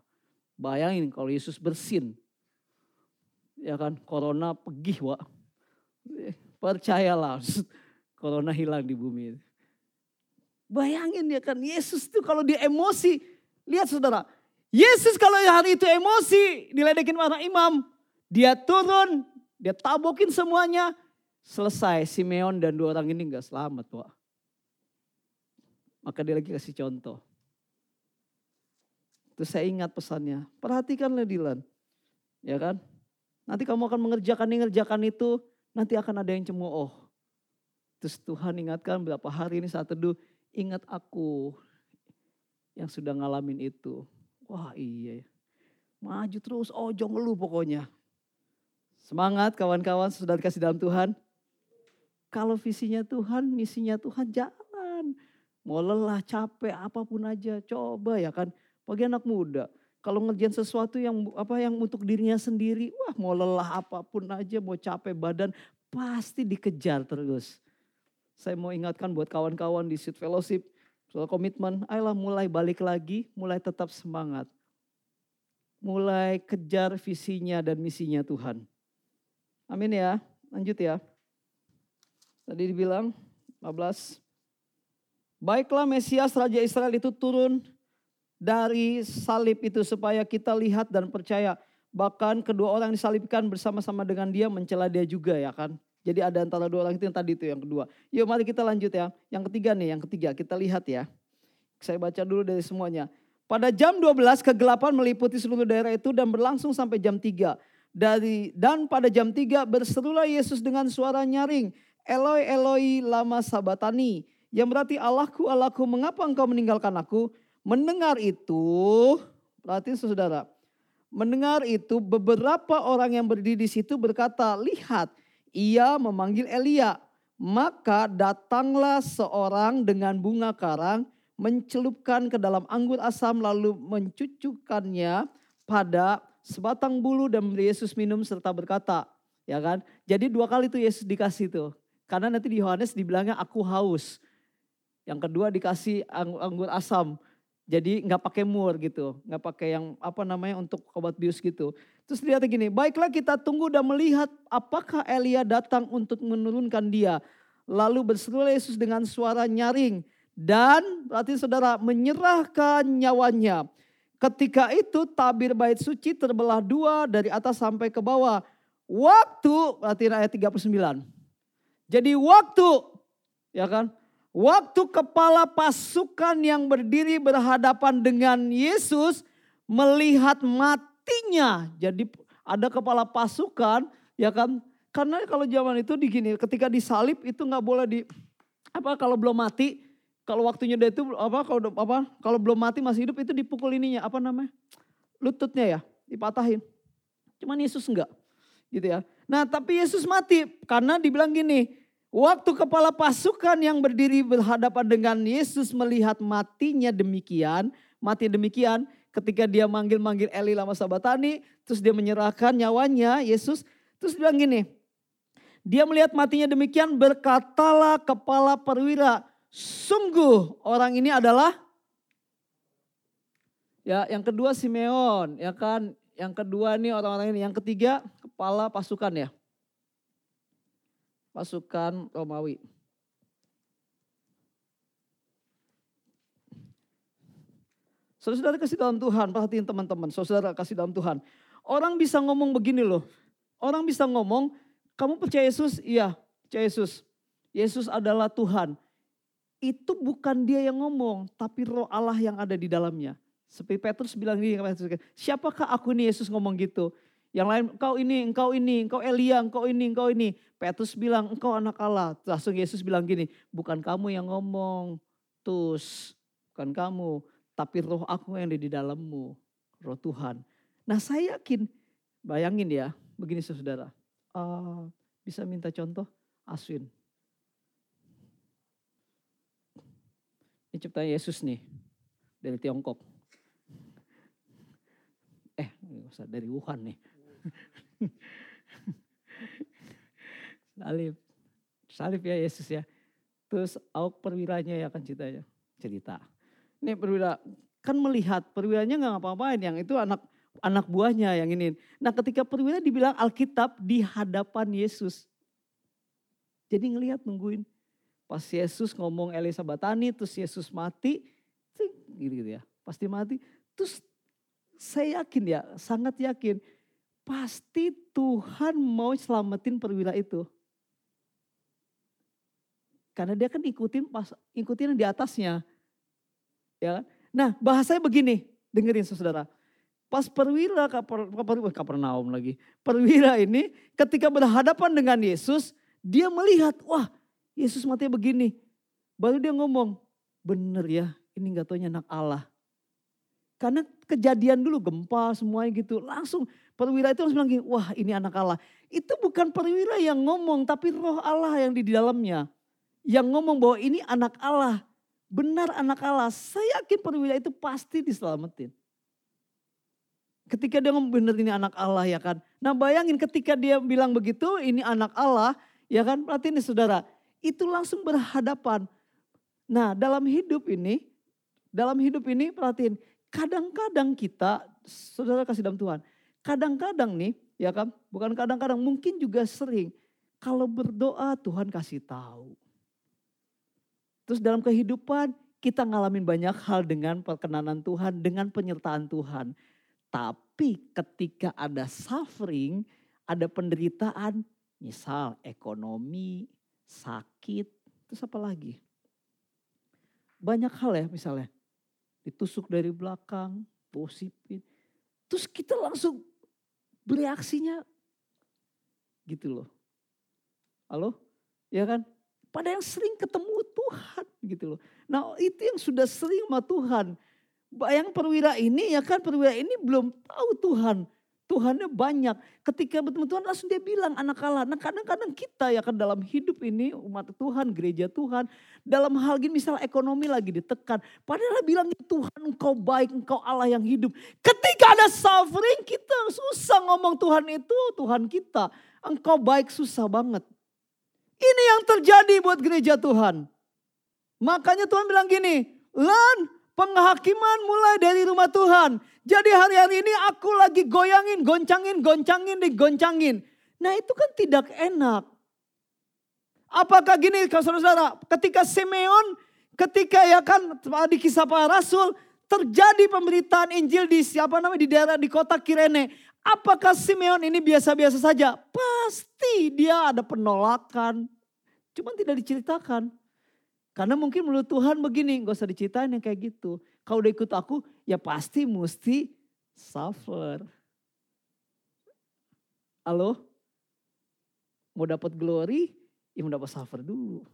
Bayangin kalau Yesus bersin ya kan corona pergi wa percayalah corona hilang di bumi bayangin ya kan Yesus tuh kalau dia emosi lihat saudara Yesus kalau hari itu emosi diledekin para imam dia turun dia tabokin semuanya selesai Simeon dan dua orang ini nggak selamat wa maka dia lagi kasih contoh Terus saya ingat pesannya, perhatikanlah Dilan. Ya kan? Nanti kamu akan mengerjakan ini, ngerjakan itu, nanti akan ada yang cemooh. Terus Tuhan ingatkan berapa hari ini saat teduh, ingat aku yang sudah ngalamin itu. Wah iya, maju terus, jangan lu pokoknya. Semangat kawan-kawan sudah dikasih dalam Tuhan. Kalau visinya Tuhan, misinya Tuhan jalan. Mau lelah, capek, apa pun aja, coba ya kan. Bagi anak muda, kalau ngerjain sesuatu yang apa yang untuk dirinya sendiri, wah mau lelah apa pun aja, mau capek badan, pasti dikejar terus. Saya mau ingatkan buat kawan-kawan di Sweet Fellowship, soal komitmen, ayolah mulai balik lagi, mulai tetap semangat. Mulai kejar visinya dan misinya Tuhan. Amin ya, lanjut ya. Tadi dibilang 15. Baiklah Mesias Raja Israel itu turun dari salib itu supaya kita lihat dan percaya. Bahkan kedua orang disalibkan bersama-sama dengan dia mencela dia juga ya kan. Jadi ada antara dua orang itu yang tadi itu yang kedua. Yuk mari kita lanjut ya. Yang ketiga nih, yang ketiga kita lihat ya. Saya baca dulu dari semuanya. Pada jam 12 kegelapan meliputi seluruh daerah itu dan berlangsung sampai jam 3. Dari dan pada jam 3 berserulah Yesus dengan suara nyaring, Eloi Eloi lama sabatani. Yang berarti Allahku Allahku mengapa engkau meninggalkan aku? Mendengar itu, berarti saudara, mendengar itu beberapa orang yang berdiri di situ berkata, lihat ia memanggil Elia. Maka datanglah seorang dengan bunga karang, mencelupkan ke dalam anggur asam lalu mencucukkannya pada sebatang bulu dan Yesus minum serta berkata, ya kan? Jadi dua kali itu Yesus dikasih tuh. Karena nanti di Yohanes dibilangnya aku haus. Yang kedua dikasih anggur asam. Jadi nggak pakai mur gitu, nggak pakai yang apa namanya untuk obat bius gitu. Terus lihat gini, baiklah kita tunggu dan melihat apakah Elia datang untuk menurunkan dia. Lalu berseru Yesus dengan suara nyaring dan berarti saudara menyerahkan nyawanya. Ketika itu tabir bait suci terbelah dua dari atas sampai ke bawah. Waktu, berarti ayat 39. Jadi waktu, ya kan? Waktu kepala pasukan yang berdiri berhadapan dengan Yesus melihat matinya. Jadi ada kepala pasukan ya kan. Karena kalau zaman itu di gini, ketika disalib itu nggak boleh di apa kalau belum mati, kalau waktunya dia itu apa kalau apa kalau belum mati masih hidup itu dipukul ininya apa namanya? lututnya ya, dipatahin. Cuman Yesus enggak. Gitu ya. Nah, tapi Yesus mati karena dibilang gini, Waktu kepala pasukan yang berdiri berhadapan dengan Yesus melihat matinya demikian, mati demikian, ketika dia manggil-manggil Eli lama sabatani, terus dia menyerahkan nyawanya, Yesus, terus bilang gini, dia melihat matinya demikian, berkatalah kepala perwira, sungguh orang ini adalah, ya yang kedua Simeon, ya kan, yang kedua nih orang-orang ini, yang ketiga kepala pasukan ya pasukan Romawi. Saudara-saudara kasih dalam Tuhan, perhatiin teman-teman, saudara kasih dalam Tuhan. Orang bisa ngomong begini loh, orang bisa ngomong, kamu percaya Yesus? Iya, percaya Yesus. Yesus adalah Tuhan. Itu bukan dia yang ngomong, tapi roh Allah yang ada di dalamnya. Seperti Petrus bilang gini, siapakah aku nih Yesus ngomong gitu? Yang lain, engkau ini, engkau ini, engkau Elia, engkau ini, engkau ini. Petrus bilang, engkau anak Allah. Langsung Yesus bilang gini, bukan kamu yang ngomong, tus, bukan kamu. Tapi roh aku yang ada di dalammu, roh Tuhan. Nah saya yakin, bayangin ya, begini saudara. Uh, bisa minta contoh, Aswin. Ini ciptaan Yesus nih, dari Tiongkok. Eh, dari Wuhan nih. Salib. Salib ya Yesus ya. Terus awak perwiranya ya kan ceritanya. Cerita. Ini perwira kan melihat perwiranya nggak ngapa-ngapain yang itu anak anak buahnya yang ini. Nah ketika perwira dibilang Alkitab di hadapan Yesus. Jadi ngelihat nungguin. Pas Yesus ngomong Elisa Batani terus Yesus mati. Gitu-gitu ya. Pasti mati. Terus saya yakin ya, sangat yakin pasti Tuhan mau selamatin perwira itu. Karena dia kan ikutin pas ikutin yang di atasnya. Ya. Kan? Nah, bahasanya begini, dengerin Saudara. Pas perwira kaper, kaper, naum lagi. Perwira ini ketika berhadapan dengan Yesus, dia melihat, wah, Yesus mati begini. Baru dia ngomong, bener ya, ini gak taunya anak Allah. Karena kejadian dulu gempa semuanya gitu. Langsung perwira itu langsung bilang gini, wah ini anak Allah. Itu bukan perwira yang ngomong tapi roh Allah yang di dalamnya. Yang ngomong bahwa ini anak Allah. Benar anak Allah. Saya yakin perwira itu pasti diselamatin. Ketika dia ngomong benar ini anak Allah ya kan. Nah bayangin ketika dia bilang begitu ini anak Allah ya kan. Berarti ini saudara itu langsung berhadapan. Nah dalam hidup ini, dalam hidup ini perhatiin kadang-kadang kita, saudara kasih dalam Tuhan, kadang-kadang nih, ya kan, bukan kadang-kadang, mungkin juga sering, Kalau berdoa Tuhan kasih tahu. Terus dalam kehidupan kita ngalamin banyak hal dengan perkenanan Tuhan, dengan penyertaan Tuhan. Tapi ketika ada suffering, ada penderitaan, misal ekonomi, sakit, terus apa lagi? Banyak hal ya misalnya. Ditusuk dari belakang, posipin. Terus kita langsung bereaksinya gitu loh. Halo? Ya kan? Pada yang sering ketemu Tuhan gitu loh. Nah itu yang sudah sering sama Tuhan. Bayang perwira ini ya kan perwira ini belum tahu Tuhan. Tuhannya banyak. Ketika bertemu Tuhan langsung dia bilang anak Allah. Nah kadang-kadang kita ya kan dalam hidup ini umat Tuhan, gereja Tuhan. Dalam hal gini misal ekonomi lagi ditekan. Padahal bilang Tuhan engkau baik, engkau Allah yang hidup. Ketika ada suffering kita susah ngomong Tuhan itu Tuhan kita. Engkau baik susah banget. Ini yang terjadi buat gereja Tuhan. Makanya Tuhan bilang gini, Learn penghakiman mulai dari rumah Tuhan. Jadi hari-hari ini aku lagi goyangin, goncangin, goncangin, digoncangin. Nah itu kan tidak enak. Apakah gini saudara-saudara, ketika Simeon, ketika ya kan di kisah para rasul, terjadi pemberitaan Injil di siapa namanya di daerah di kota Kirene. Apakah Simeon ini biasa-biasa saja? Pasti dia ada penolakan. Cuma tidak diceritakan. Karena mungkin menurut Tuhan begini, gak usah diceritain yang kayak gitu. Kalau udah ikut aku, ya pasti mesti suffer. Halo? Mau dapat glory, ya mau dapat suffer dulu.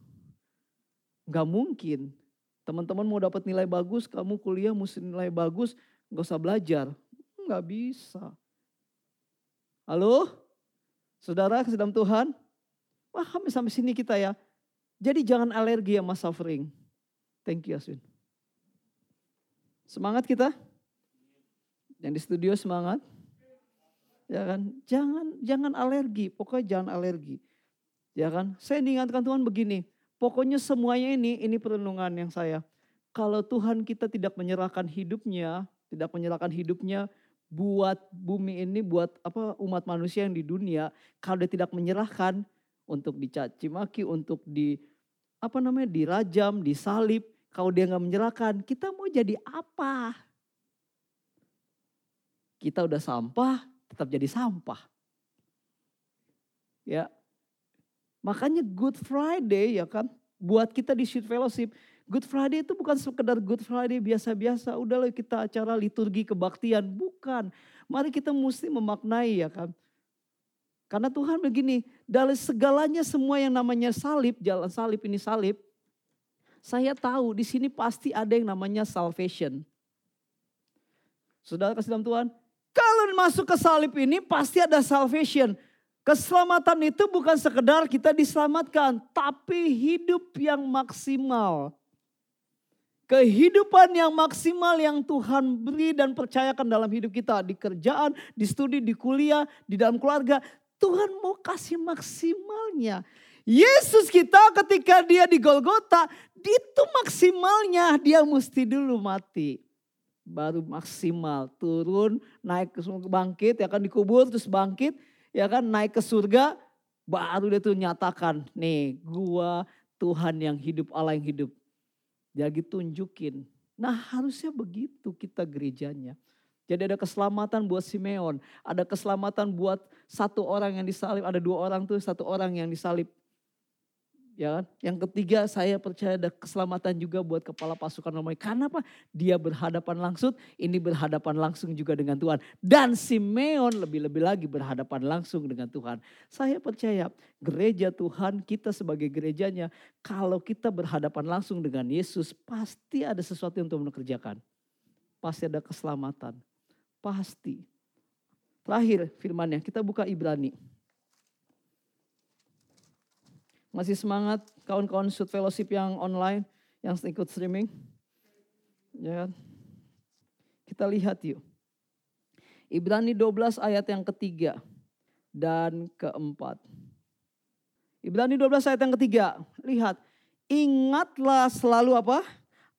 Gak mungkin. Teman-teman mau dapat nilai bagus, kamu kuliah mesti nilai bagus, gak usah belajar. Gak bisa. Halo? Saudara ke Tuhan? Wah sampai sini kita ya. Jadi jangan alergi sama suffering. Thank you Aswin. Semangat kita? Yang di studio semangat? Ya kan? Jangan jangan alergi, pokoknya jangan alergi. Ya kan? Saya diingatkan Tuhan begini, pokoknya semuanya ini ini perenungan yang saya. Kalau Tuhan kita tidak menyerahkan hidupnya, tidak menyerahkan hidupnya buat bumi ini, buat apa umat manusia yang di dunia, kalau dia tidak menyerahkan untuk dicaci maki, untuk di apa namanya dirajam, disalib, kalau dia nggak menyerahkan, kita mau jadi apa? Kita udah sampah, tetap jadi sampah. Ya, makanya Good Friday ya kan, buat kita di Street Fellowship, Good Friday itu bukan sekedar Good Friday biasa-biasa, udah kita acara liturgi kebaktian, bukan. Mari kita mesti memaknai ya kan. Karena Tuhan begini, dari segalanya semua yang namanya salib, jalan salib ini salib, saya tahu di sini pasti ada yang namanya salvation. Saudara kasih dalam Tuhan, kalau masuk ke salib ini pasti ada salvation. Keselamatan itu bukan sekedar kita diselamatkan, tapi hidup yang maksimal kehidupan yang maksimal yang Tuhan beri dan percayakan dalam hidup kita di kerjaan, di studi, di kuliah, di dalam keluarga. Tuhan mau kasih maksimalnya. Yesus kita ketika dia di Golgota, itu maksimalnya dia mesti dulu mati. Baru maksimal turun, naik ke bangkit, ya kan dikubur terus bangkit, ya kan naik ke surga, baru dia tuh nyatakan, nih gua Tuhan yang hidup, Allah yang hidup. Jadi tunjukin. Nah harusnya begitu kita gerejanya. Jadi ada keselamatan buat Simeon. Ada keselamatan buat satu orang yang disalib. Ada dua orang tuh satu orang yang disalib. Ya kan? Yang ketiga saya percaya ada keselamatan juga buat kepala pasukan Romawi. Karena apa? Dia berhadapan langsung, ini berhadapan langsung juga dengan Tuhan. Dan Simeon lebih-lebih lagi berhadapan langsung dengan Tuhan. Saya percaya gereja Tuhan, kita sebagai gerejanya, kalau kita berhadapan langsung dengan Yesus, pasti ada sesuatu yang untuk mengerjakan. Pasti ada keselamatan. Pasti. Terakhir firmannya, kita buka Ibrani. Masih semangat kawan-kawan shoot fellowship yang online, yang ikut streaming? Ya kan? Kita lihat yuk. Ibrani 12 ayat yang ketiga dan keempat. Ibrani 12 ayat yang ketiga. Lihat, ingatlah selalu apa?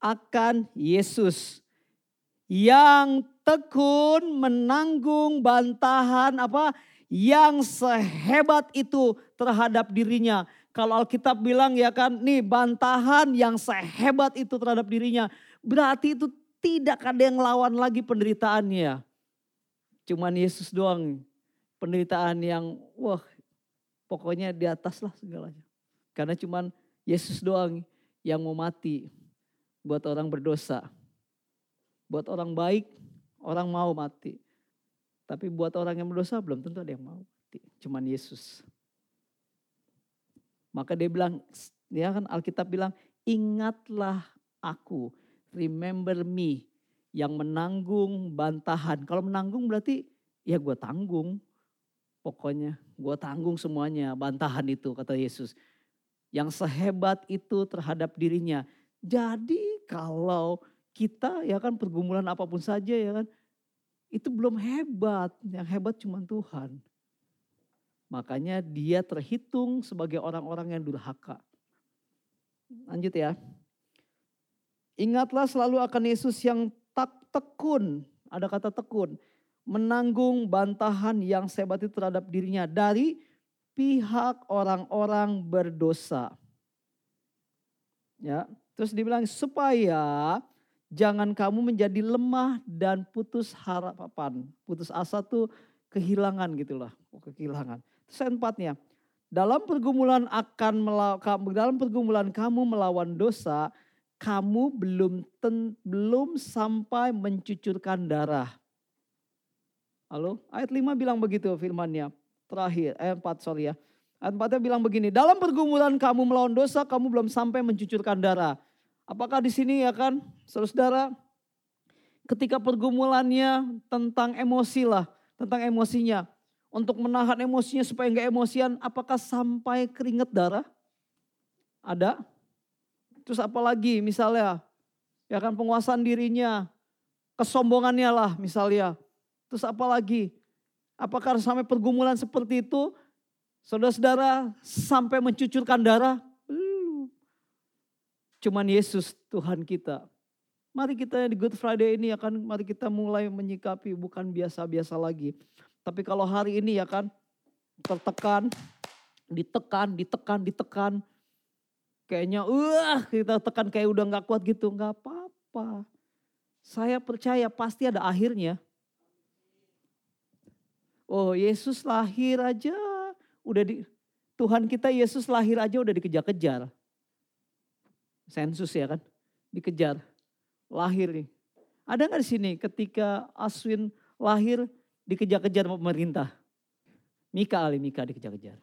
Akan Yesus yang tekun menanggung bantahan apa yang sehebat itu terhadap dirinya. Kalau Alkitab bilang ya kan, nih bantahan yang sehebat itu terhadap dirinya. Berarti itu tidak ada yang lawan lagi penderitaannya. Cuman Yesus doang penderitaan yang wah pokoknya di atas lah segalanya. Karena cuman Yesus doang yang mau mati buat orang berdosa. Buat orang baik, orang mau mati. Tapi buat orang yang berdosa belum tentu ada yang mau mati. Cuman Yesus. Maka dia bilang, dia kan Alkitab bilang, ingatlah aku, remember me, yang menanggung bantahan. Kalau menanggung berarti ya gue tanggung. Pokoknya gue tanggung semuanya bantahan itu kata Yesus. Yang sehebat itu terhadap dirinya. Jadi kalau kita ya kan pergumulan apa pun saja ya kan itu belum hebat, yang hebat cuma Tuhan. Makanya dia terhitung sebagai orang-orang yang durhaka. Lanjut ya. Ingatlah selalu akan Yesus yang tak tekun, ada kata tekun, menanggung bantahan yang sebat itu terhadap dirinya dari pihak orang-orang berdosa. Ya, terus dibilang supaya jangan kamu menjadi lemah dan putus harapan. Putus asa tuh kehilangan gitulah, oh, kehilangan. Terus empatnya, dalam pergumulan akan dalam pergumulan kamu melawan dosa, kamu belum ten, belum sampai mencucurkan darah. Halo, ayat 5 bilang begitu firmannya. Terakhir, ayat 4 sorry ya. Ayat 4 bilang begini, dalam pergumulan kamu melawan dosa, kamu belum sampai mencucurkan darah. Apakah di sini ya kan, saudara, ketika pergumulannya tentang emosi lah, tentang emosinya. Untuk menahan emosinya supaya enggak emosian, apakah sampai keringet darah? Ada? Terus apalagi misalnya, ya kan penguasaan dirinya, kesombongannya lah misalnya. Terus apalagi, apakah sampai pergumulan seperti itu, saudara-saudara sampai mencucurkan darah? Cuman Yesus Tuhan kita. Mari kita di Good Friday ini akan mari kita mulai menyikapi bukan biasa-biasa lagi. Tapi kalau hari ini ya kan tertekan, ditekan, ditekan, ditekan. Kayaknya uh kita tekan kayak udah nggak kuat gitu. nggak apa-apa. Saya percaya pasti ada akhirnya. Oh Yesus lahir aja udah di Tuhan kita Yesus lahir aja udah dikejar-kejar sensus ya kan, dikejar, lahir nih. Ada nggak di sini ketika Aswin lahir dikejar-kejar pemerintah? Mika kali Mika dikejar-kejar.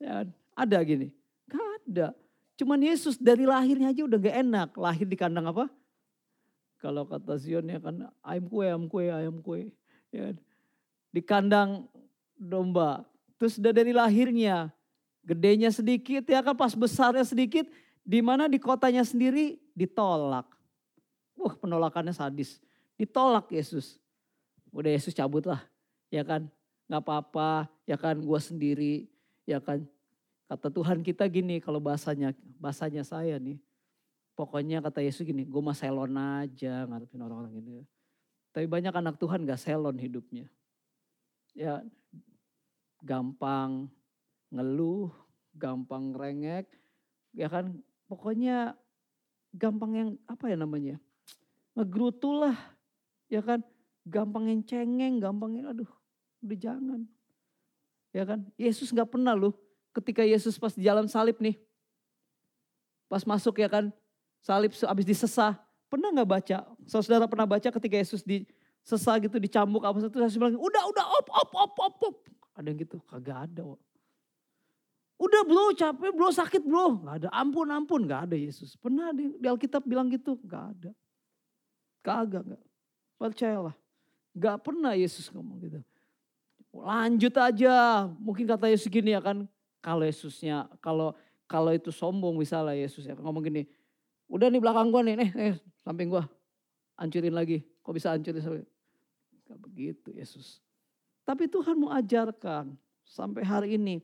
Ya, ada gini, gak ada. Cuman Yesus dari lahirnya aja udah gak enak. Lahir di kandang apa? Kalau kata Zion ya kan ayam kue, ayam kue, ayam kue. Ya, di kandang domba. Terus udah dari lahirnya, gedenya sedikit ya kan pas besarnya sedikit di mana di kotanya sendiri ditolak. Wah penolakannya sadis. Ditolak Yesus. Udah Yesus cabut lah. Ya kan. Gak apa-apa. Ya kan gue sendiri. Ya kan. Kata Tuhan kita gini kalau bahasanya. Bahasanya saya nih. Pokoknya kata Yesus gini. Gue mah selon aja ngarepin orang-orang ini. Tapi banyak anak Tuhan gak selon hidupnya. Ya gampang ngeluh, gampang rengek, ya kan pokoknya gampang yang apa ya namanya ngegrutu lah ya kan gampang yang cengeng gampang yang aduh udah jangan ya kan Yesus nggak pernah loh ketika Yesus pas di jalan salib nih pas masuk ya kan salib habis disesah pernah nggak baca saudara pernah baca ketika Yesus di sesah gitu dicambuk apa satu saya bilang udah udah op op op op op ada yang gitu kagak ada wak. Udah bro capek bro sakit bro. Gak ada ampun ampun gak ada Yesus. Pernah di, di Alkitab bilang gitu? Gak ada. Kagak gak. Percayalah. Gak pernah Yesus ngomong gitu. Lanjut aja. Mungkin kata Yesus gini ya kan. Kalau Yesusnya, kalau kalau itu sombong misalnya Yesus ya ngomong gini. Udah nih belakang gua nih, nih, nih samping gua. Hancurin lagi. Kok bisa hancurin. Gak begitu Yesus. Tapi Tuhan mau ajarkan sampai hari ini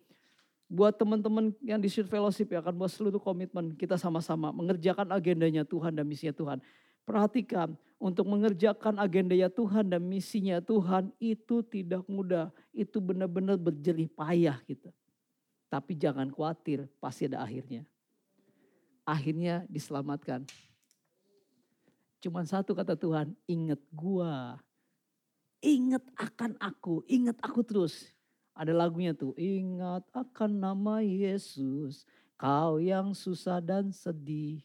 buat teman-teman yang di Street Fellowship ya kan buat seluruh komitmen kita sama-sama mengerjakan agendanya Tuhan dan misinya Tuhan. Perhatikan, untuk mengerjakan agenda ya Tuhan dan misinya Tuhan itu tidak mudah. Itu benar-benar berjerih payah gitu. Tapi jangan khawatir, pasti ada akhirnya. Akhirnya diselamatkan. Cuman satu kata Tuhan, ingat gua. Ingat akan aku, ingat aku terus. Ada lagunya tuh, ingat akan nama Yesus, kau yang susah dan sedih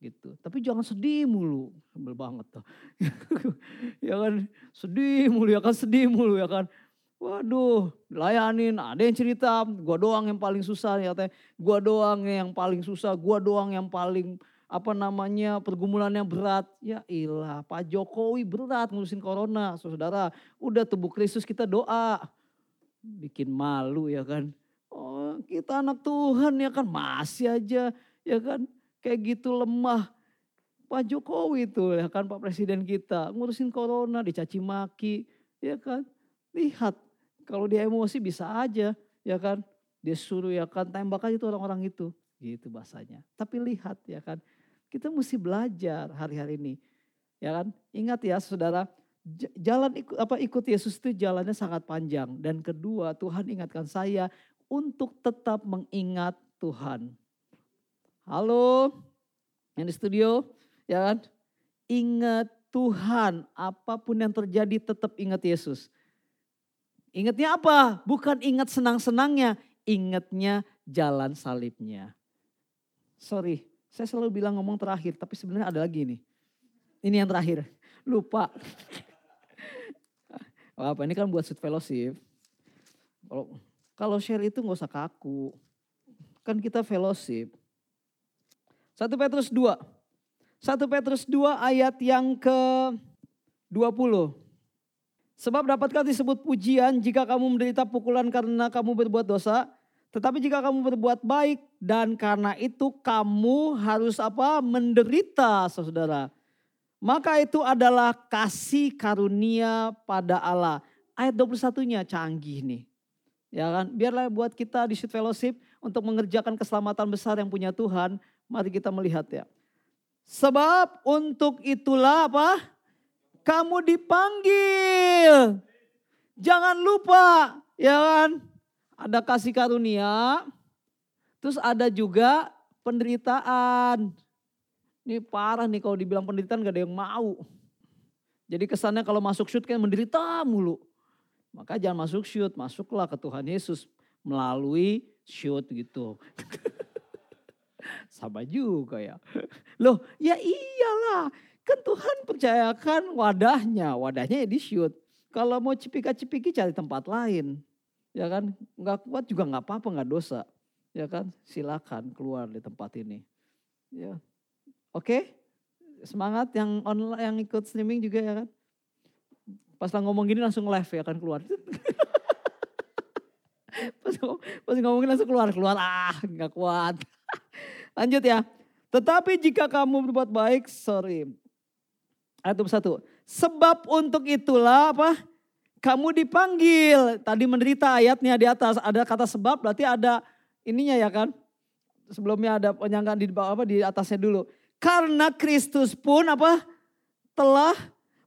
gitu. Tapi jangan sedih mulu, sebel banget tuh. ya kan sedih mulu ya kan sedih mulu ya kan. Waduh, layanin, ada yang cerita, gua doang yang paling susah ya teh. Gua doang yang paling susah, gua doang yang paling apa namanya pergumulannya berat. Ya ilah, Pak Jokowi berat ngurusin corona, saudara. Udah tubuh Kristus kita doa. Bikin malu ya kan. Oh, kita anak Tuhan ya kan masih aja ya kan kayak gitu lemah. Pak Jokowi itu ya kan Pak Presiden kita ngurusin corona dicaci maki ya kan. Lihat kalau dia emosi bisa aja ya kan. Dia suruh ya kan tembak aja itu orang-orang itu. Gitu bahasanya. Tapi lihat ya kan. Kita mesti belajar hari-hari ini. Ya kan. Ingat ya saudara. Jalan ikut, apa ikut Yesus itu jalannya sangat panjang. Dan kedua Tuhan ingatkan saya untuk tetap mengingat Tuhan. Halo, yang di studio, ya kan? Ingat Tuhan, apa pun yang terjadi tetap ingat Yesus. Ingatnya apa? Bukan ingat senang-senangnya, ingatnya jalan salibnya. Sorry, saya selalu bilang ngomong terakhir, tapi sebenarnya ada lagi nih. Ini yang terakhir, lupa. apa ini kan buat sweet fellowship. Kalau kalau share itu nggak usah kaku. Kan kita fellowship. 1 Petrus 2. 1 Petrus 2 ayat yang ke 20. Sebab dapatkah disebut pujian jika kamu menderita pukulan karena kamu berbuat dosa. Tetapi jika kamu berbuat baik dan karena itu kamu harus apa? Menderita saudara. Maka itu adalah kasih karunia pada Allah. Ayat 21-nya canggih nih. Ya kan? Biarlah buat kita di Shoot Fellowship untuk mengerjakan keselamatan besar yang punya Tuhan Mari kita melihat ya. Sebab untuk itulah apa? Kamu dipanggil. Jangan lupa ya kan. Ada kasih karunia. Terus ada juga penderitaan. Ini parah nih kalau dibilang penderitaan gak ada yang mau. Jadi kesannya kalau masuk shoot kan menderita mulu. Maka jangan masuk shoot, masuklah ke Tuhan Yesus melalui shoot gitu. Sama juga ya. Loh ya iyalah. Kan Tuhan percayakan wadahnya. Wadahnya ya di shoot. Kalau mau cipika-cipiki cari tempat lain. Ya kan. Nggak kuat juga nggak apa-apa nggak dosa. Ya kan. Silakan keluar di tempat ini. Ya. Oke. Semangat yang online yang ikut streaming juga ya kan. Pas lah ngomong gini langsung live ya kan keluar. pas, pas ngomongin langsung keluar, keluar ah nggak kuat. Lanjut ya. Tetapi jika kamu berbuat baik, sorry. Ayat satu. Sebab untuk itulah apa? Kamu dipanggil. Tadi menderita ayatnya di atas. Ada kata sebab berarti ada ininya ya kan. Sebelumnya ada penyangkaan di bawah apa di atasnya dulu. Karena Kristus pun apa? Telah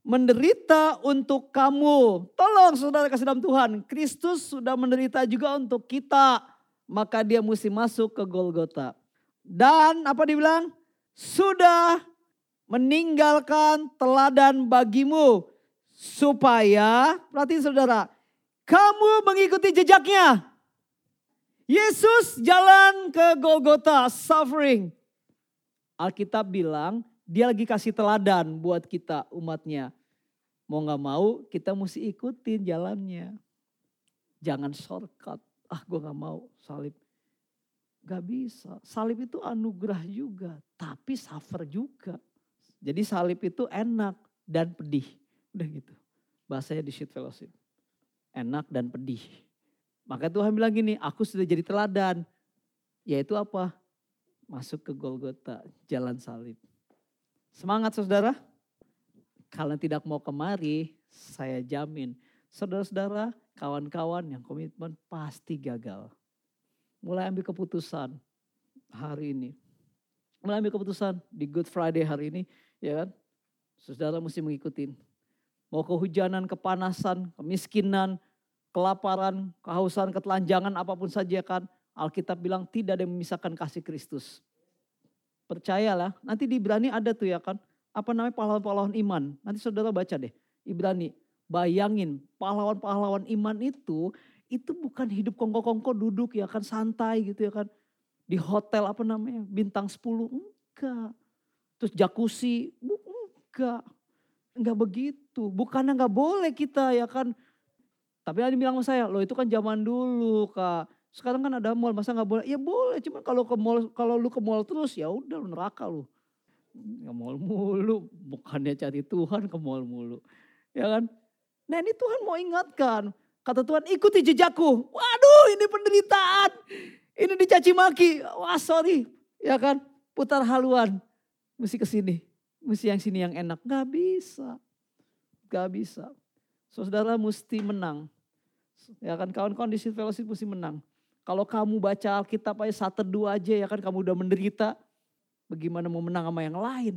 menderita untuk kamu. Tolong saudara kasih dalam Tuhan. Kristus sudah menderita juga untuk kita. Maka dia mesti masuk ke Golgota. Dan apa dibilang? Sudah meninggalkan teladan bagimu. Supaya, perhatiin saudara, kamu mengikuti jejaknya. Yesus jalan ke Golgota, suffering. Alkitab bilang, dia lagi kasih teladan buat kita umatnya. Mau gak mau kita mesti ikutin jalannya. Jangan shortcut. Ah gue gak mau salib. Gak bisa. Salib itu anugerah juga, tapi suffer juga. Jadi salib itu enak dan pedih. Udah gitu. Bahasanya di sheet fellowship. Enak dan pedih. Maka Tuhan bilang gini, aku sudah jadi teladan. Yaitu apa? Masuk ke Golgota, jalan salib. Semangat saudara. Kalau tidak mau kemari, saya jamin. Saudara-saudara, kawan-kawan yang komitmen pasti gagal mulai ambil keputusan hari ini. Mulai ambil keputusan di Good Friday hari ini, ya kan? Saudara mesti mengikuti. Mau kehujanan, kepanasan, kemiskinan, kelaparan, kehausan, ketelanjangan, apa pun saja kan. Alkitab bilang tidak ada yang memisahkan kasih Kristus. Percayalah, nanti di Ibrani ada tuh ya kan. Apa namanya pahlawan-pahlawan iman. Nanti saudara baca deh. Ibrani, bayangin pahlawan-pahlawan iman itu, itu bukan hidup kongko-kongko duduk ya kan santai gitu ya kan. Di hotel apa namanya, bintang 10, enggak. Terus jacuzzi, enggak. Enggak begitu, bukannya enggak boleh kita ya kan. Tapi ada bilang sama saya, loh itu kan zaman dulu kak. Sekarang kan ada mall, masa nggak boleh? Ya boleh, cuman kalau ke mall, kalau lu ke mall terus ya udah neraka lu. Ke mall mulu, bukannya cari Tuhan ke mall mulu. Ya kan? Nah ini Tuhan mau ingatkan. Kata Tuhan ikuti jejakku. Waduh ini penderitaan. Ini dicaci maki. Wah sorry. Ya kan? Putar haluan. Mesti ke sini. Mesti yang sini yang enak. Gak bisa. Gak bisa. Saudara mesti menang. Ya kan kawan-kawan di fellowship mesti menang. Kalau kamu baca Alkitab aja satu dua aja ya kan kamu udah menderita. Bagaimana mau menang sama yang lain.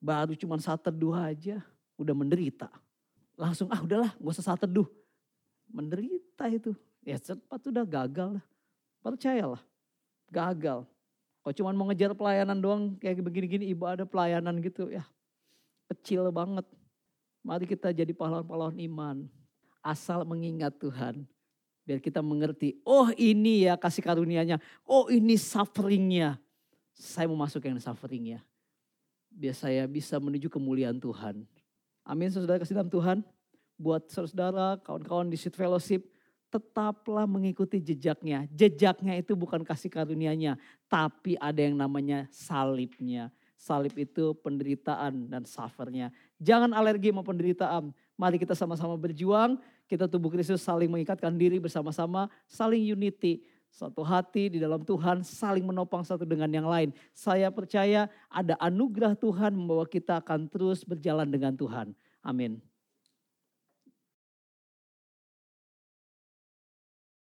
Baru cuma satu dua aja udah menderita. Langsung ah udahlah gak usah satu teduh. Menderita itu. Ya cepat udah gagal lah. Percayalah. Gagal. Kalau cuma mau ngejar pelayanan doang kayak begini-gini ada pelayanan gitu ya. Kecil banget. Mari kita jadi pahlawan-pahlawan iman. Asal mengingat Tuhan. Biar kita mengerti, oh ini ya kasih karunia-Nya. Oh ini sufferingnya. Saya mau masuk yang sufferingnya. Biar saya bisa menuju kemuliaan Tuhan. Amin saudara kasih dalam Tuhan. Buat saudara, kawan-kawan di Sweet Fellowship, tetaplah mengikuti jejaknya. Jejaknya itu bukan kasih karunia-Nya, tapi ada yang namanya salibnya. Salib itu penderitaan dan suffernya. Jangan alergi sama penderitaan. Mari kita sama-sama berjuang kita tubuh Kristus saling mengikatkan diri bersama-sama, saling unity. Satu hati di dalam Tuhan saling menopang satu dengan yang lain. Saya percaya ada anugerah Tuhan membawa kita akan terus berjalan dengan Tuhan. Amin.